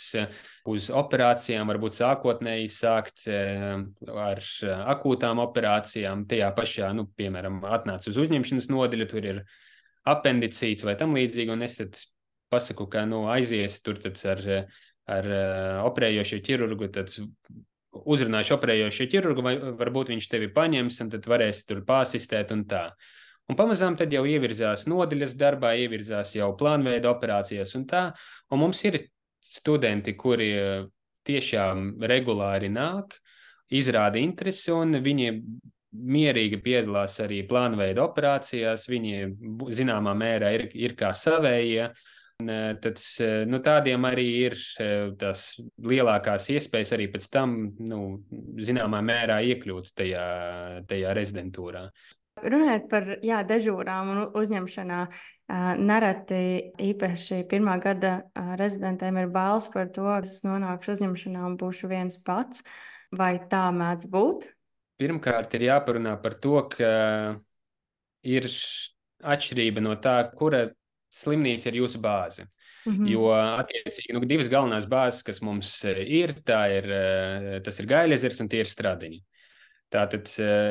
uz operācijām, varbūt sākotnēji sākt ar akūtām operācijām. Tajā pašā, nu, piemēram, atnāc uz uzņemšanas nodeļu, tur ir apendicīts vai tam līdzīgi, un es tad pasaku, ka nu, aizies tur ar, ar operējošo ķirurgu, tad uzrunāšu operējošo ķirurgu, vai varbūt viņš tevi paņems, un tad varēsi tur pārsistēt un tā. Un pamazām tad jau ievirzās nodaļas darbā, ievirzās jau plānveida operācijas un tā. Un mums ir studenti, kuri tiešām regulāri nāk, izrāda interesi, un viņi mierīgi piedalās arī plānveida operācijās. Viņi zināmā mērā ir, ir kā savējie. Tad, nu, tādiem arī ir tās lielākās iespējas arī pēc tam, nu, zināmā mērā iekļūt tajā, tajā rezidentūrā. Runājot par jā, dežūrām un uzņemšanā, nereti īpaši pirmā gada rezidentiem ir bailes par to, ka es nonākšu uzņemšanā un būšu viens pats. Vai tā mēdz būt? Pirmkārt, ir jāparunā par to, ka ir atšķirība no tā, kura slimnīca ir jūsu bāze. Mm -hmm. Jo, attiecīgi, nu, divas galvenās bāzes, kas mums ir, ir tas ir Gailezers un tie ir Stradiņi. Tātad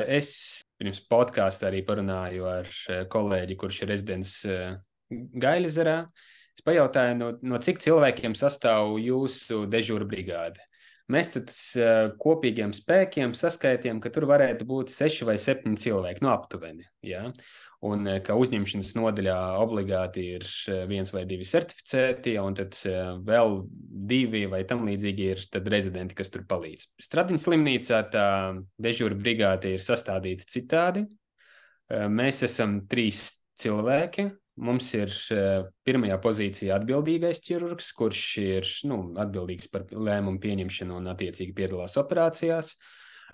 es pirms podkāstā arī parunāju ar kolēģi, kurš ir rezidents Gailezerā. Es pajautāju, no, no cik cilvēkiem sastāv jūsu dežūra brigāde. Mēs tad kopīgiem spēkiem saskaitījām, ka tur varētu būt seši vai septiņi cilvēki, no nu, aptuveni. Ja? Un ka uzņemšanas nodaļā obligāti ir viens vai divi certificēti, un tad vēl divi vai tam līdzīgi ir rezidenti, kas tur palīdz. Stradiņas slimnīcā tā dežūra brigāte ir sastādīta citādi. Mēs esam trīs cilvēki, Mums ir eh, pirmajā pozīcijā atbildīgais ķirurgs, kurš ir nu, atbildīgs par lēmumu pieņemšanu un attiecīgi piedalās operācijās.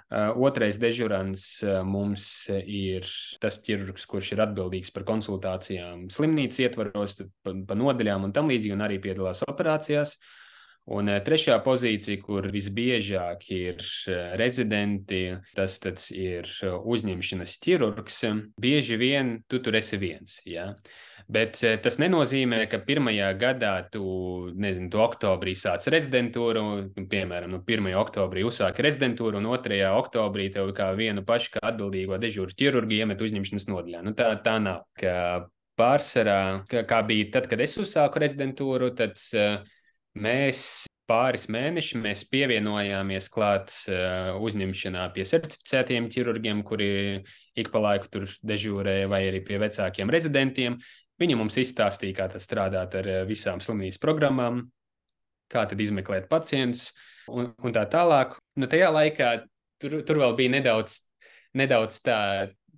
Eh, otrais dežurants eh, mums ir tas ķirurgs, kurš ir atbildīgs par konsultācijām slimnīcas ietvaros, pa, pa nodaļām un tam līdzīgi, un arī piedalās operācijās. Uh, Un eh, trešā pozīcija, kur visbiežāk ir eh, rezidenti, tas ir eh, uzņemšanas ķirurgs. Bieži vien tu tur esi viens. Ja? Bet tas nenozīmē, ka pirmajā gadā tu, nezinu, tu oktobrī sāc rezidentūru, piemēram, nu, 1. oktobrī uzsāki rezidentūru, un 2. oktobrī tev kā vienu pašu kā atbildīgo dežūru ķirurgu iemet uzņemšanas nodaļā. Nu, tā, tā nav. Ka pārsvarā, kā bija tad, kad es uzsāku rezidentūru, tad uh, Mēs pāris mēnešus mēs pievienojāmies klāt uh, uzņemšanā pie certificētiem ķirurgiem, kuri ik pa laiku tur dežūrēja, vai arī pie vecākiem rezidentiem. Viņi mums izstāstīja, kā tas strādāt ar uh, visām slimnīcas programmām, kā tad izmeklēt pacientus un, un tā tālāk. Nu, tajā laikā tur, tur vēl bija nedaudz, nedaudz tā,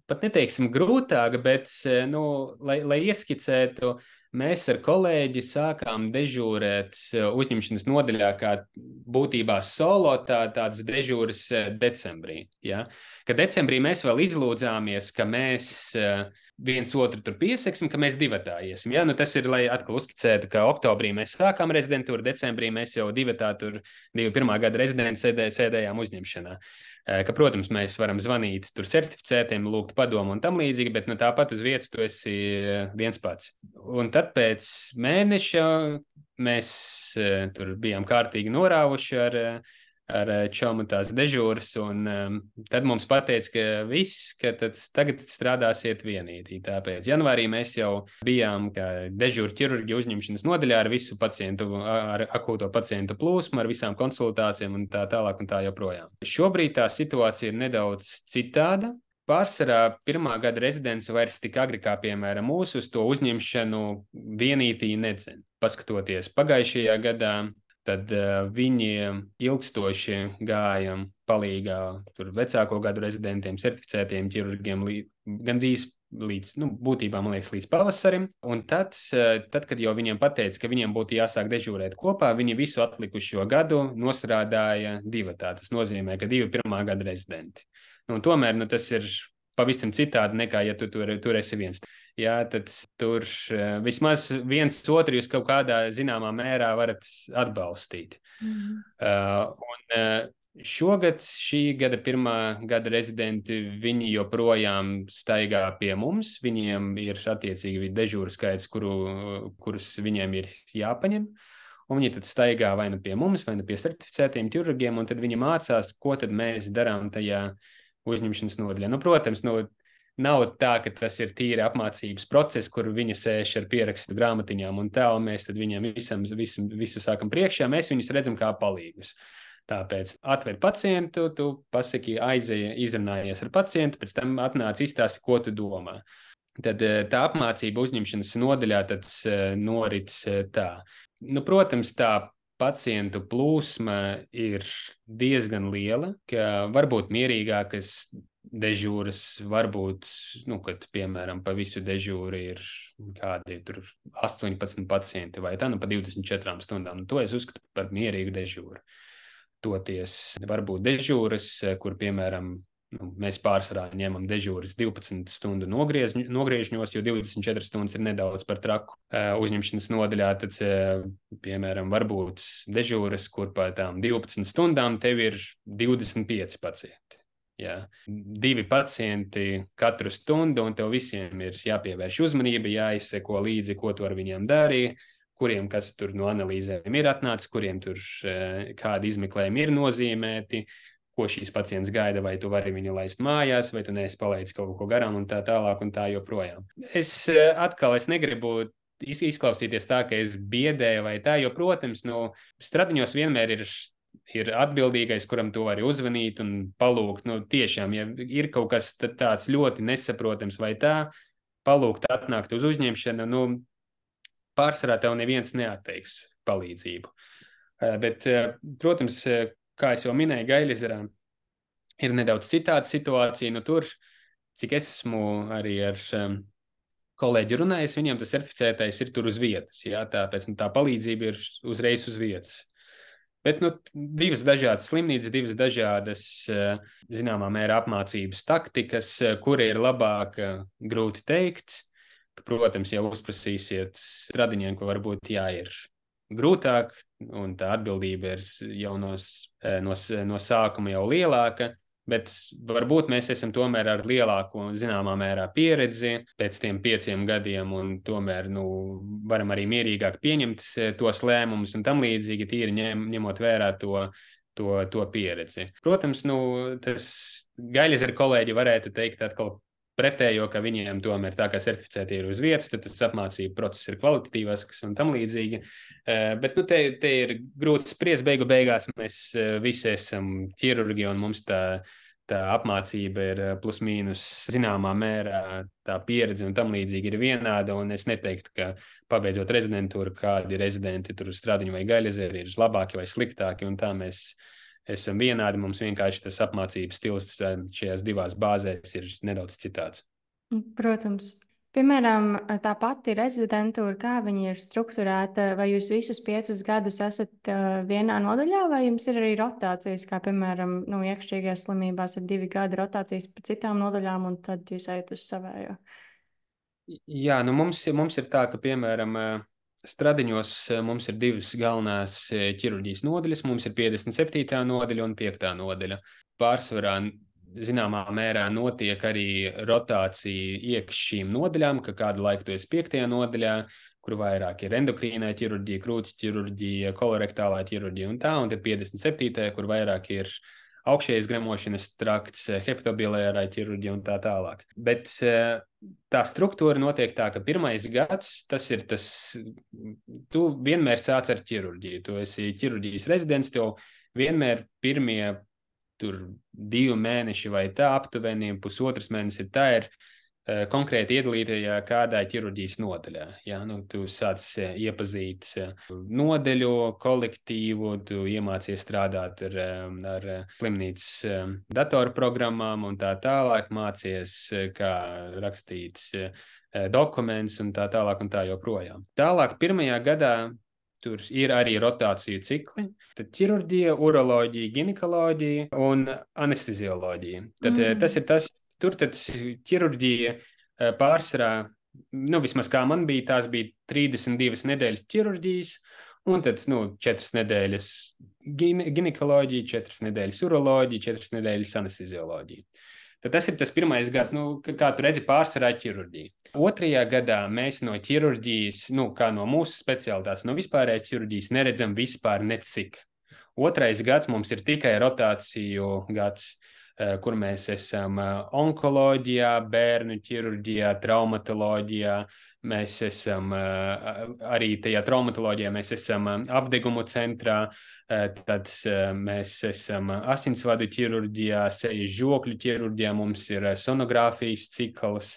pat neteiksim grūtāk, bet, uh, nu, lai, lai ieskicētu, uh, mēs ar kolēģi sākām dežūrēt eh, uzņemšanas nodaļā, kā būtībā solo tā, tāds dežūras eh, decembrī. Ja? Kad decembrī mēs vēl izlūdzāmies, ka mēs eh, viens otru tur pieseksim, ka mēs divatā iesim. Ja? Nu, tas ir, lai atkal uzskicētu, ka oktobrī mēs sākām rezidentūru, decembrī mēs jau divatā tur divu pirmā gada rezidenti sēdē, sēdējām uzņemšanā. Uh, ka, protams, mēs varam zvanīt tur certificētiem, lūgt padomu un tam līdzīgi, bet nu, tāpat uz vietas tu esi viens pats. Un tad pēc mēneša mēs tur bijām kārtīgi norāvuši ar ar eh, čomu tās dežūras. Un, um, tad mums pateica, ka viss, ka tagad strādāsiet vienīgi. Tāpēc janvārī mēs jau bijām dežūra ķirurģija uzņemšanas nodaļā ar visu pacientu, ar akūto pacientu plūsmu, ar visām konsultācijām un tā tālāk un tā joprojām. Šobrīd tā situācija ir nedaudz citāda. Pārsvarā pirmā gada rezidents vairs tik agri kā, piemēram, mūsu uz to uzņemšanu vienītī nedzina. Paskatoties pagājušajā gadā, tad uh, viņiem ilgstoši gājām palīgā tur vecāko gadu rezidentiem, certificētiem ķirurgiem gandrīz līdz, nu, būtībā, man liekas, līdz pavasarim. Un tad, uh, tad, kad jau viņiem pateica, ka viņiem būtu jāsāk dežūrēt kopā, viņi visu atlikušo gadu nostrādāja divatā. Tas nozīmē, ka divi pirmā gada rezidenti. Nu, tomēr nu, tas ir pavisam citādi nekā, ja tu tur, tur esi viens jā, tad tur eh, vismaz viens otru jūs kaut kādā zināmā mērā varat atbalstīt. Mm. Uh, un, uh, Šogad, šī gada pirmā gada rezidenti, viņi joprojām staigā pie mums. Viņiem ir attiecīgi dežūra skaits, kuru, kurus viņiem ir jāpaņem. Un viņi tad staigā vai nu pie mums, vai nu pie certificētiem ķirurgiem, un tad viņi mācās, ko tad mēs darām tajā uzņemšanas nodaļā. Nu, protams, nu, Nav tā, ka tas ir tīri apmācības process, kur viņi sēž ar pierakstu grāmatiņām un tā, un mēs viņiem visam, visu, visu sākam priekšā. Mēs viņus redzam kā palīgus. Tāpēc atved pacientu, tu pasaki, aizēji, izrunājies ar pacientu, pēc tam atnāc izstāsti, ko tu domā. Tad eh, tā apmācība uzņemšanas nodaļā eh, norit eh, tā. Nu, protams, tā pacientu plūsma ir diezgan liela, ka varbūt mierīgākas dežūras, varbūt, nu, kad, piemēram, pa visu dežūru ir kādi 18 pacienti vai tā, nu, pa 24 stundām. Nu, to es uzskatu par mierīgu dežūru. Toties varbūt dežūras, kur, piemēram, Nu, mēs pārsvarā ņemam dežūras 12 stundu nogriez, nogriežņos, jo 24 stundas ir nedaudz par traku uzņemšanas nodaļā. Tad, piemēram, varbūt dežūras, kur par tām 12 stundām tev ir 25 pacienti. Jā. Divi pacienti katru stundu, un tev visiem ir jāpievērš uzmanība, jāizseko līdzi, ko tu ar viņiem darīji, kuriem kas tur no analīzēm ir atnācis, kuriem tur kādi izmeklējumi ir nozīmēti, ko šīs pacients gaida, vai tu vari viņu laist mājās, vai tu neesi palaidis kaut ko garām un tā tālāk un tā joprojām. Es eh, atkal es negribu izklausīties tā, ka es biedēju vai tā, jo, protams, nu, stradiņos vienmēr ir ir atbildīgais, kuram to var uzvanīt un palūgt. Nu, tiešām, ja ir kaut kas tāds ļoti nesaprotams vai tā, palūgt atnākt uz uzņemšanu, nu, pārsvarā tev neviens neatteiks palīdzību. Eh, bet, eh, protams, kā jau minēju, Gailizerā ir nedaudz citāda situācija. Nu, tur, cik es esmu arī ar um, kolēģi runājis, viņiem tas certificētais ir tur uz vietas. Jā, tāpēc nu, tā palīdzība ir uzreiz uz vietas. Bet nu, divas dažādas slimnīcas, divas dažādas, uh, zināmā mērā, apmācības taktikas, uh, kura ir labāka, grūti teikt. Protams, jau uzprasīsiet stradiņiem, ka varbūt jā, ir grūtāk, un tā atbildība ir jau no, eh, no, no sākuma jau lielāka. Bet varbūt mēs esam tomēr ar lielāku, zināmā mērā, pieredzi pēc tiem pieciem gadiem, un tomēr nu, varam arī mierīgāk pieņemt eh, tos lēmumus un tam līdzīgi, tīri ņem, ņemot vērā to, to, to pieredzi. Protams, nu, tas gaļas ar kolēģi varētu teikt atkal pretējo, ka viņiem tomēr tā kā certificēti ir uz vietas, tad tas apmācību process ir kvalitatīvāks un tam līdzīgi. Eh, bet nu, te, te ir grūti spriest, beigu beigās mēs eh, visi esam ķirurgi un mums tā, tā apmācība ir eh, plus mīnus zināmā mērā, tā pieredze un tam līdzīgi ir vienāda. Es neteiktu, ka pabeidzot rezidentūru, kādi rezidenti tur strādiņu vai gaļazeri ir labāki vai sliktāki, un tā mēs esam vienādi. Mums vienkārši tas apmācības stils šajās divās bāzēs ir nedaudz citāds. Protams. Piemēram, tā pati rezidentūra, kā viņa ir strukturēta, vai jūs visus piecus gadus esat uh, vienā nodaļā, vai jums ir arī rotācijas, kā piemēram, nu, iekšķīgajās slimībās ir divi gadi rotācijas pa citām nodaļām, un tad jūs ejat uz savējo? Jā, nu mums, mums ir tā, ka, piemēram, uh, Stradiņos eh, mums ir divas galvenās eh, ķirurģijas nodaļas. Mums ir 57. nodaļa un 5. nodaļa. Pārsvarā zināmā mērā notiek arī rotācija iekš šīm nodaļām, ka kādu laiku tu esi 5. nodaļā, kur vairāk ir endokrīnā ķirurģija, krūts ķirurģija, kolorektālā ķirurģija un tā, un tad 57. kur vairāk ir augšējais gremošanas trakts, hepatobilērā ķirurģija un tā tālāk. Bet eh, tā struktūra notiek tā, ka pirmais gads tas ir tas, tu vienmēr sāc ar ķirurģiju. Tu esi ķirurģijas rezidents, tev vienmēr pirmie tur divi mēneši vai tā aptuveni pusotras mēnesis ir tā ir Eh, konkrēti iedalītajā kādā ķirurģijas nodaļā. Ja? Nu, tu sāc iepazīt nodeļu, kolektīvu, tu iemācies strādāt ar, ar slimnīcas datorprogrammām un tā tālāk, mācies, kā rakstīt dokumentus un tā tālāk un tā joprojām. Tālāk pirmajā gadā Tur ir arī rotāciju cikli. Tad ķirurģija, uroloģija, ginekoloģija un anestezioloģija. Tad, mm. Tas ir tas, tur tad ķirurģija eh, pārsvarā, nu, vismaz kā man bija, tās bija 32 nedēļas ķirurģijas, un tad nu, 4 nedēļas ginekoloģija, 4 nedēļas uroloģija, 4 nedēļas anestezioloģija. Tad tas ir tas pirmais gads, nu, kā tu redzi, pārsvarā ķirurģija. Otrajā gadā mēs no ķirurģijas, nu, kā no mūsu specialitātes, no vispārējās ķirurģijas, neredzam vispār necik. Otrais gads mums ir tikai rotāciju gads. kur mēs esam onkoloģijā, bērnu ķirurģijā, traumatoloģijā. Mēs esam arī tajā traumatoloģijā, mēs esam apdegumu centrā, tad mēs esam asinsvadu ķirurģijā, sejas žokļu ķirurģijā, mums ir sonogrāfijas cikls.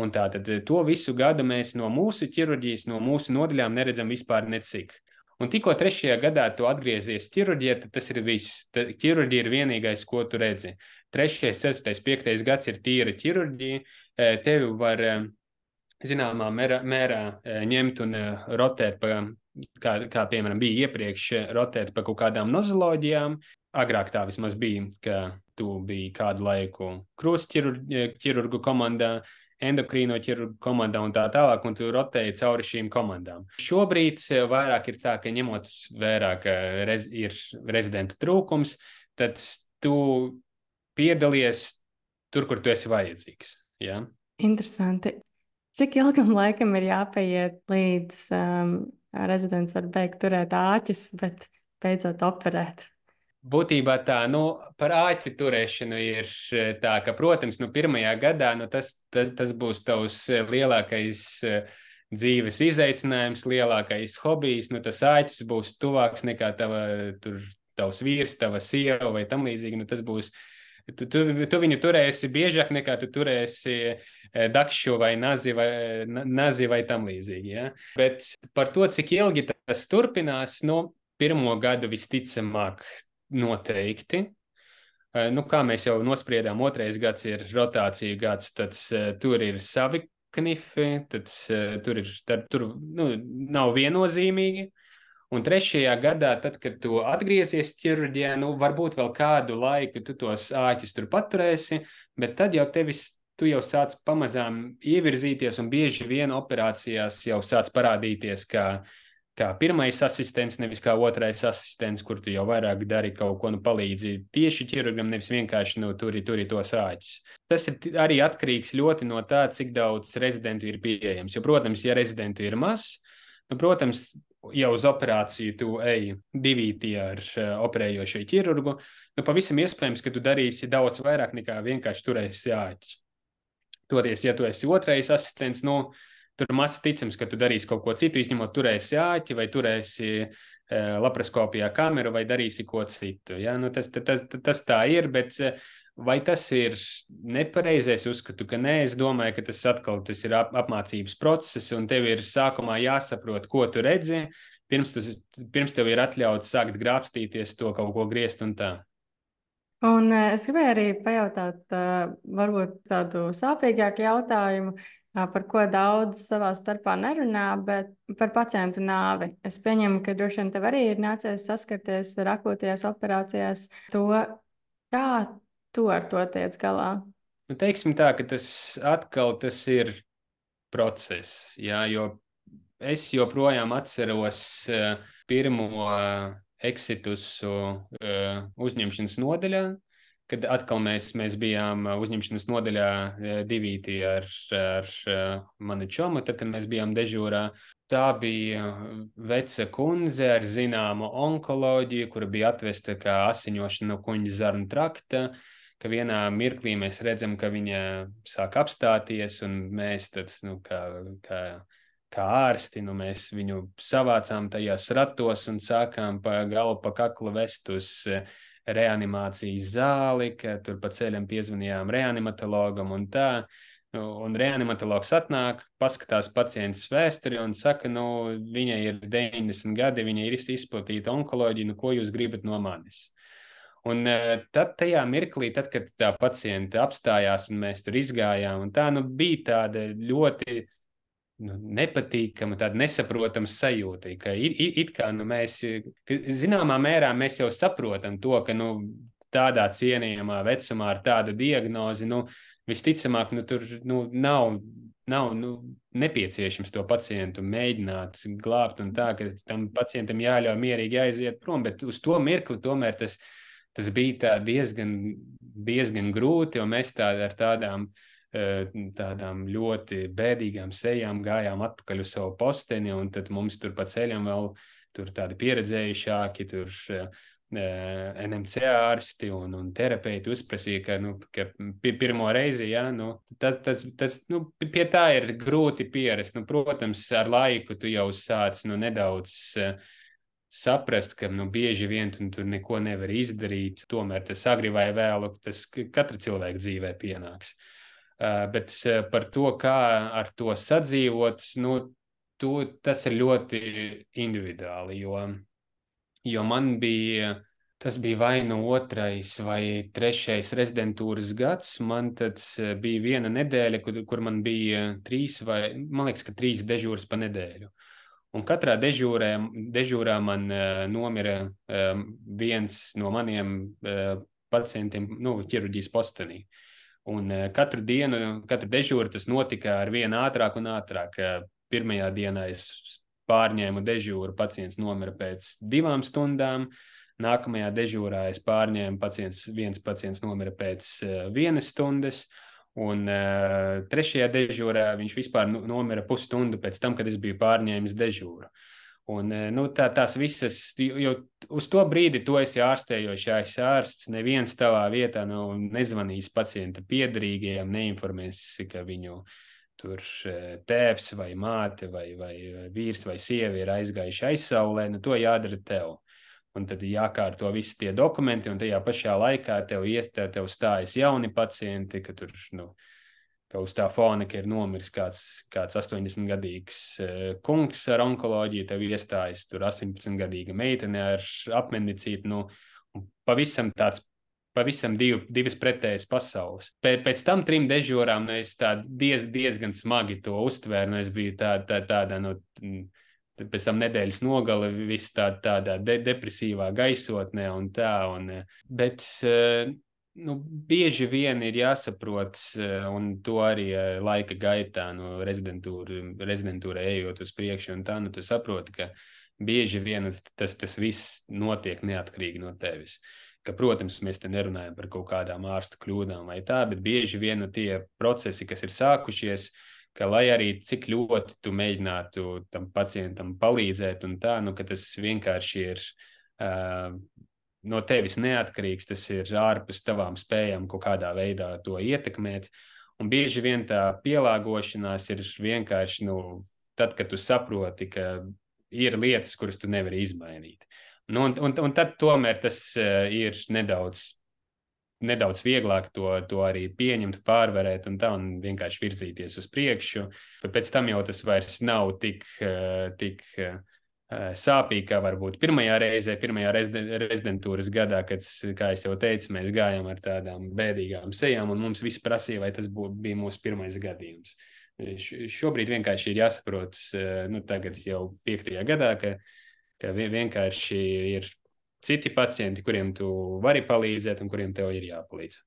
Un tātad to visu gadu mēs no mūsu ķirurģijas, no mūsu nodaļām neredzam vispār necik. Un tikko trešajā gadā tu atgriezies ķirurģijā, tad tas ir viss. Tad ķirurģija ir vienīgais, ko tu redzi. Trešais, ceturtais, piektais gads ir tīra ķirurģija. Tevi var zināmā mērā, mērā ņemt un rotēt pa, kā, kā piemēram bija iepriekš, rotēt pa kaut kādām nozoloģijām. Agrāk tā vismaz bija, ka tu biji kādu laiku krustķirurgu komandā, endokrīno ķirurgu komandā un tā tālāk, un tu rotēji cauri šīm komandām. Šobrīd vairāk ir tā, ka ņemot vērā, ka rez, ir rezidentu trūkums, tad tu piedalies tur, kur tu esi vajadzīgs. Ja? Interesanti. Cik ilgam laikam ir jāpaiet līdz um, rezidents var beigt turēt āķis, bet beidzot operēt? Būtībā tā, nu, par āķu turēšanu ir eh, tā, ka, protams, nu, pirmajā gadā nu, tas, tas, tas būs tavs eh, lielākais eh, dzīves izaicinājums, lielākais hobijs. Nu, tas āķis būs tuvāks nekā tava, tur, tavs vīrs, tava sieva vai tam līdzīgi. Nu, tas būs, tu, tu, tu viņu turēsi biežāk nekā tu turēsi dakšu vai nazi vai, nazi vai tam līdzīgi. Ja? Bet par to, cik ilgi tas turpinās, nu, pirmo gadu visticamāk noteikti. Eh, nu, kā mēs jau nospriedām, otrais gads ir rotācija gads, tad uh, tur ir savi knifi, tad uh, tur, ir, tad, tur nu, nav viennozīmīgi. Un trešajā gadā, tad, kad tu atgriezies ķirurģijā, nu, varbūt vēl kādu laiku tu tos āķus tur paturēsi, bet tad jau tevis, tu jau sāc pamazām ievirzīties, un bieži vien operācijās jau sāc parādīties, uh, kā pirmais asistents, nevis kā otrais asistents, kur tu jau vairāk dari kaut ko, nu, palīdzi tieši ķirurgam, nevis vienkārši nu, turi, turi tos āķus. Tas ir arī atkarīgs ļoti no tā, cik daudz rezidentu ir pieejams. Jo, protams, ja rezidentu ir maz, nu, protams, jau uz operāciju tu ej divītī ar uh, operējošo ķirurgu, nu, pavisam iespējams, ka tu darīsi daudz vairāk nekā vienkārši turēsi āķus. Toties, ja tu esi otrais asistents, nu, Tur maz ticams, ka tu darīsi kaut ko citu, izņemot turēsi āķi vai turēsi uh, laparoskopijā kameru vai darīsi ko citu. Ja? Nu, tas, tas, tas, tā ir, bet uh, vai tas ir nepareizais? Uzskatu, ka nē, es domāju, ka tas atkal tas ir ap, apmācības process, un tev ir sākumā jāsaprot, ko tu redzi, pirms, tu, pirms tev ir atļauts sākt grābstīties to kaut ko griezt un tā. Un es gribēju arī pajautāt, varbūt tādu sāpīgāku jautājumu par ko daudz savā starpā nerunā, bet par pacientu nāvi. Es pieņemu, ka droši vien tev arī ir nācies saskarties ar akūtajās operācijās. To, kā tu ar to tiec galā? Nu, teiksim tā, ka tas atkal tas ir process, jā, jo es joprojām atceros uh, pirmo uh, exitusu uh, uzņemšanas nodaļā, kad atkal mēs, mēs bijām uh, uzņemšanas nodaļā uh, divītī ar, ar uh, mani čomu, tad, kad mēs bijām dežūrā. Tā bija veca kundze ar zināmu onkoloģiju, kura bija atvesta kā asiņošana no kuņģa zarnu trakta, ka vienā mirklī mēs redzam, ka viņa sāk apstāties, un mēs tad, nu, kā, kā, kā ārsti, nu, viņu savācām tajās ratos un sākām pa galu pa kaklu vest uz uh, reanimācijas zāli, ka tur pa ceļam piezvanījām reanimatologam un tā. Nu, un reanimatologs atnāk, paskatās pacientas vēsturi un saka, nu, viņai ir 90 gadi, viņai ir izplatīta onkoloģija, nu, ko jūs gribat no manis? Un eh, tad tajā mirklī, tad, kad tā pacienta apstājās un mēs tur izgājām, un tā nu, bija tāda ļoti nu, nepatīkama, tāda nesaprotama sajūta. Ka it, it, it kā nu, mēs, ka, zināmā mērā, mēs jau saprotam to, ka nu, tādā cienījamā vecumā ar tādu diagnozi, nu, visticamāk, nu, tur nu, nav, nav nu, nepieciešams to pacientu mēģināt glābt, un tā, ka tam pacientam jāļauj mierīgi aiziet prom, bet uz to mirkli tomēr tas, tas bija diezgan, diezgan grūti, jo mēs tā, ar tādām uh, tādām ļoti bēdīgām sejām gājām atpakaļ uz savu posteni, un tad mums tur pa ceļam vēl tur tādi pieredzējušāki, tur NMC ārsti un, un terapeiti uzprasīja, ka, nu, ka pirmo reizi, ja, nu, tas, tas, tas, nu, pie tā ir grūti pierast. Nu, protams, ar laiku tu jau sāc nu, nedaudz saprast, ka nu, bieži vien tu tur neko nevar izdarīt. Tomēr tas agri vai vēlu, tas katra cilvēka dzīvē pienāks. Uh, bet uh, par to, kā ar to sadzīvot, nu, tu, tas ir ļoti individuāli. Jo jo man bija, tas bija vai nu otrais vai trešais rezidentūras gads. Man tad eh, bija viena nedēļa, kur, kur man bija trīs vai, man liekas, ka trīs dežūras pa nedēļu. Un katrā dežūrē, dežūrā man uh, nomira uh, viens no maniem uh, pacientiem, nu, ķirurģijas postenī. Un uh, katru dienu, katru dežūru tas notika ar vienu ātrāk un ātrāk. Uh, pirmajā dienā es pārņēmu dežūru, pacients nomira pēc divām stundām. Nākamajā dežūrā es pārņēmu pacients, viens pacients nomira pēc uh, vienas stundas. Un uh, trešajā dežūrā viņš vispār nu, nomira pusstundu pēc tam, kad es biju pārņēmis dežūru. Un, uh, nu, tā, tās visas, jo uz to brīdi tu esi ārstējošais ārsts. Neviens tavā vietā nu, nezvanīs pacienta piedarīgajiem, neinformēs, ka viņu tur tēvs vai māte vai, vai vīrs vai sieva ir aizgājuši aizsaulē, nu to jādara tev. Un tad jākārto visi tie dokumenti, un tajā pašā laikā tev, iet, tev stājas jauni pacienti, ka tur, nu, ka uz tā fona, ir nomiris kāds, kāds 80-gadīgs kungs ar onkoloģiju, tev iestājas tur 18-gadīga meitene ar apmendicītu, nu, pavisam tāds pavisam div, divas pretējas pasaules. Pēc, pēc tam trim dežūrām nu, es diez, diezgan smagi to uztvēru. Nu, es biju tā, tā, tādā, nu, pēc tam nedēļas nogale, viss tā, tādā de, depresīvā gaisotnē un tā. Un, bet, nu, bieži vien ir jāsaprot, un to arī laika gaitā, no nu, rezidentūra, rezidentūra ejot uz priekšu, un tā, nu, tu saproti, ka bieži vien tas, tas viss notiek neatkarīgi no tevis. Ka, protams, mēs te nerunājam par kaut kādām ārsta kļūdām vai tā, bet bieži vien tie procesi, kas ir sākušies, ka lai arī cik ļoti tu mēģinātu tam pacientam palīdzēt, un tā, nu, tas vienkārši ir uh, no tevis neatkarīgs, tas ir ārpus tavām spējām kaut kādā veidā to ietekmēt. Un bieži vien tā pielāgošanās ir vienkārši, nu, tad, kad tu saproti, ka ir lietas, kuras tu nevari izmainīt. Nu, un, un, un tad tomēr tas ir nedaudz, nedaudz vieglāk to, to arī pieņemt, pārvarēt un tā, un vienkārši virzīties uz priekšu. Bet pēc tam jau tas vairs nav tik, uh, tik uh, sāpīgi, kā varbūt pirmajā reizē, pirmajā rezidentūras gadā, kad, kā jau teicu, mēs gājām ar tādām bēdīgām sejām, un mums viss prasīja, vai tas būtu, bija mūsu pirmais gadījums. Šobrīd vienkārši ir jāsaprot, nu, tagad jau piektajā gadā, ka ka vienkārši ir citi pacienti, kuriem tu vari palīdzēt un kuriem tev ir jāpalīdz.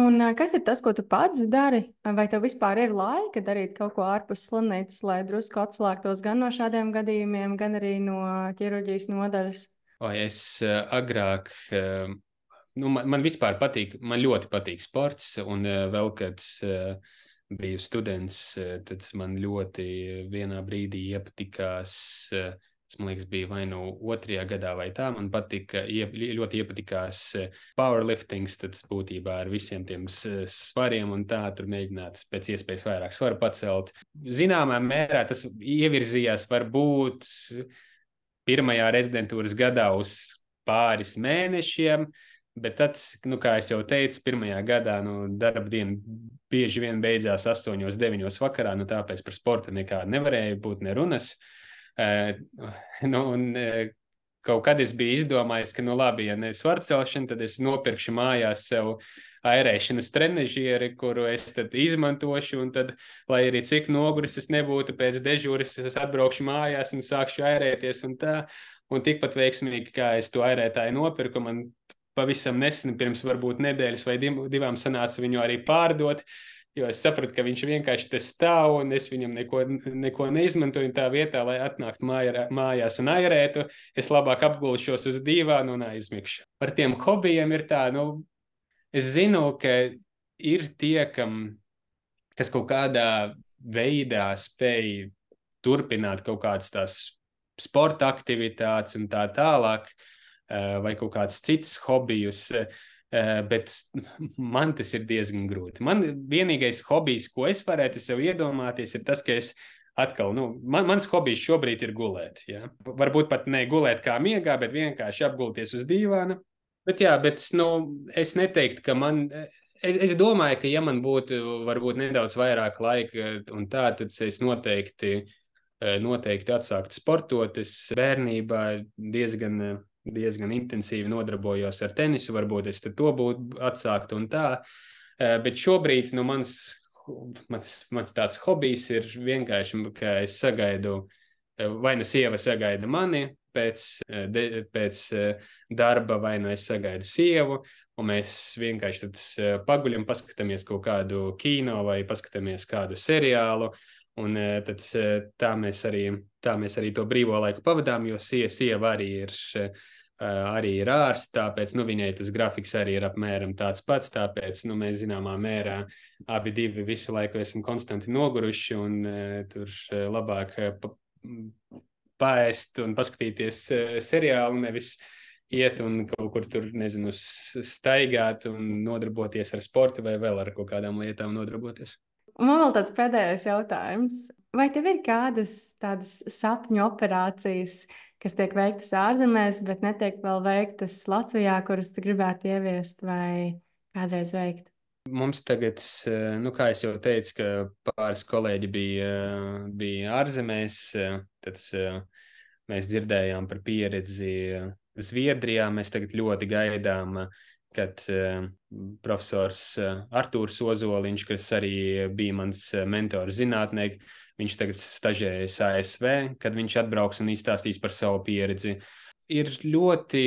Un kas ir tas, ko tu pats dari? Vai tev vispār ir laika darīt kaut ko ārpus slimnīcas, lai drusku atslēgtos gan no šādiem gadījumiem, gan arī no ķirurģijas nodaļas? O, es agrāk, nu, man, man vispār patīk, man ļoti patīk sports, un vēl, kad biju students, tad man ļoti vienā brīdī iepatikās Tas, man liekas, bija vai nu otrajā gadā, vai tā. Man patika, ļoti iepatikās eh, powerliftings, tad būtībā ar visiem tiem svariem un tā, tur mēģināt pēc iespējas vairāk svaru pacelt. Zināmā mērā tas ievirzījās varbūt pirmajā rezidentūras gadā uz pāris mēnešiem. Bet tad, nu, kā jau teicu, pirmajā gadā nu, darba diena bieži vien beidzās 8, 9 vakarā. Nu, tāpēc par sportu nekāda nevarēja būt ne runas. Uh, nu, un, kaut kad es biju izdomājis, ka, nu, labi, ja ne svaru celšana, tad es nopirkšu mājās sev airēšanas trenižieri, kuru es tad izmantošu, un tad, lai arī cik noguris es nebūtu pēc dežūras, es atbraukšu mājās un sākšu airēties un tā. Un tikpat veiksmīgi, kā es to airētāju nopirku, man pavisam nesen, pirms varbūt nedēļas vai divām, sanāca viņu arī pārdot. Uh, Jo es sapratu, ka viņš vienkārši te stāv un es viņam neko, neko neizmantoju. Tā vietā, lai atnāktu mājā, mājās un airētu, es labāk apgulšos uz dīvānu un aizmigšu. Par tiem hobijiem ir tā, nu, es zinu, ka ir tie, kam, kas kaut kādā veidā spēj turpināt kaut kādas tās sporta aktivitātes un tā tālāk. vai kaut kādus citus hobijus. Bet man tas ir diezgan grūti. Man vienīgais hobijs, ko es varētu sev iedomāties, ir tas, ka es atkal, nu, man, mans hobijs šobrīd ir gulēt. Ja? Varbūt pat ne gulēt kā miegā, bet vienkārši apgulties uz dīvāna. Bet, jā, bet nu, es neteiktu, ka man. Es, es domāju, ka, ja man būtu varbūt nedaudz vairāk laika, tā, tad es noteikti, noteikti atsāktu sportot. Es bērnībā diezgan, diezgan intensīvi nodarbojos ar tenisu, varbūt es to būtu atsākt un tā. Bet šobrīd nu, mans mans, mans tāds hobijs ir vienkārši, ka es sagaidu, vai nu sieva sagaida mani pēc, de, pēc darba, vai nu es sagaidu sievu, un mēs vienkārši paguļam, paskatāmies kaut kādu kino vai paskatāmies kādu seriālu. Un tad tā mēs, arī, tā mēs arī to brīvo laiku pavadām, jo sie, sieva arī ir arī ir ārsts, tāpēc nu, viņai tas grafiks arī ir apmēram tāds pats. Tāpēc nu, mēs zināmā mērā abi divi visu laiku esam konstanti noguruši un tur labāk pa, paēst un paskatīties seriālu, nevis iet un kaut kur tur, nezinu, staigāt un nodarboties ar sportu vai vēl ar kaut kādām lietām nodarboties. Man vēl tāds pēdējais jautājums. Vai tev ir kādas tādas sapņu operācijas, kas tiek veiktas ārzemēs, bet netiek vēl veiktas Latvijā, kuras tu gribētu ieviest vai kādreiz veikt? Mums tagad, nu, kā jau teicu, ka pāris kolēģi bija, bija ārzemēs, tad mēs dzirdējām par pieredzi Zviedrijā. Mēs tagad ļoti gaidām, kad profesors Artūrs Ozoliņš, kas arī bija mans mentors zinātnē, Viņš tagad stažējas ASV, kad viņš atbrauks un izstāstīs par savu pieredzi. Ir ļoti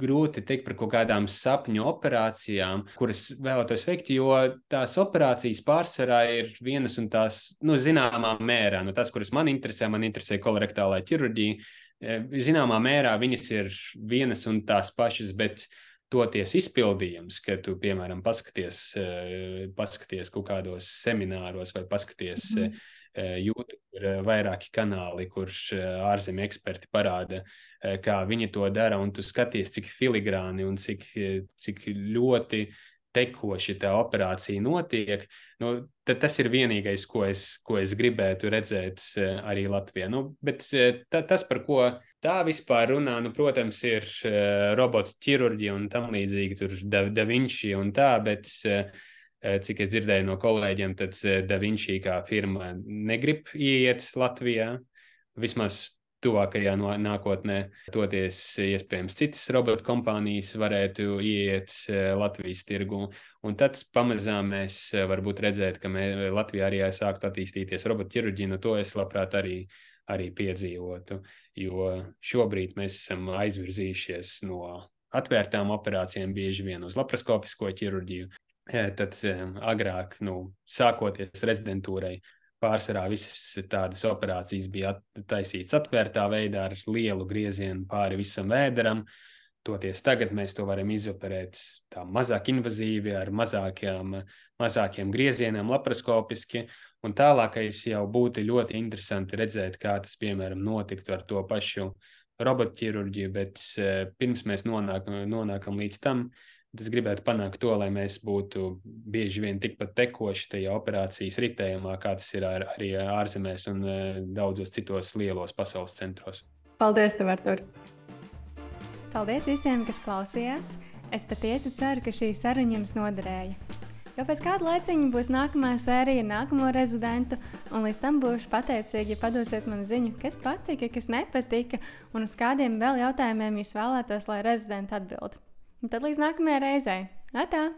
grūti teikt par kaut kādām sapņu operācijām, kuras vēlētos veikt, jo tās operācijas pārsvarā ir vienas un tās, nu, zināmā mērā, nu, tās, kuras man interesē, man interesē kolorektālā ķirurģija. Zināmā mērā viņas ir vienas un tās pašas, bet toties izpildījums, ka tu, piemēram, paskaties, e, paskaties kaut kādos semināros vai paskaties mm -hmm Eh, YouTube ir eh, vairāki kanāli, kurš eh, ārzemju eksperti parāda, kā viņi to dara, un tu skaties, cik filigrāni un cik, cik ļoti tekoši tā operācija notiek. Nu, tas ir vienīgais, ko es, ko es gribētu redzēt arī Latvijā. Nu, bet ta, tas, par ko tā vispār runā, nu, protams, ir robotu ķirurģija un tam līdzīgi, tur Da, da Vinci un tā, bet Eh, cik es dzirdēju no kolēģiem, tad eh, DaVinci kā firma negrib ieiet Latvijā. Vismaz tuvākajā nākotnē, toties iespējams citas robotu kompānijas varētu eh, Latvijas tirgu. Un tad pamazām mēs varbūt redzēt, ka mē, Latvijā arī sāktu attīstīties robotu ķirurģija. No to es labprāt arī, arī piedzīvotu, jo šobrīd mēs esam aizvirzījušies no atvērtām operācijām bieži vien uz laparoskopisko ķirurģiju. Tad agrāk, nu, sākoties rezidentūrai, pārsvarā visas tādas operācijas bija taisītas atvērtā veidā ar lielu griezienu pāri visam vēderam. Toties tagad mēs to varam izoperēt tā mazāk invazīvi, ar mazākiem, mazākiem griezieniem, laparoskopiski. Un tālākais jau būtu ļoti interesanti redzēt, kā tas, piemēram, notiktu ar to pašu robotķirurģiju, bet pirms mēs nonākam, nonākam līdz tam, Es gribētu panākt to, lai mēs būtu bieži vien tikpat tekoši tajā operācijas ritējumā, kā tas ir ar, arī ārzemēs un e, daudzos citos lielos pasaules centros. Paldies, tev, Artur! Paldies visiem, kas klausījās! Es patiesi ceru, ka šī saruna jums noderēja. Jo pēc kāda laiciņa būs nākamā sērija nākamo rezidentu, un līdz tam būšu pateicīga, ja padosiet man ziņu, kas patika, kas nepatika, un uz kādiem vēl jautājumiem jūs vēlētos, lai rezidents atbildētu. Un tad līdz nākamajai reizei. Atā!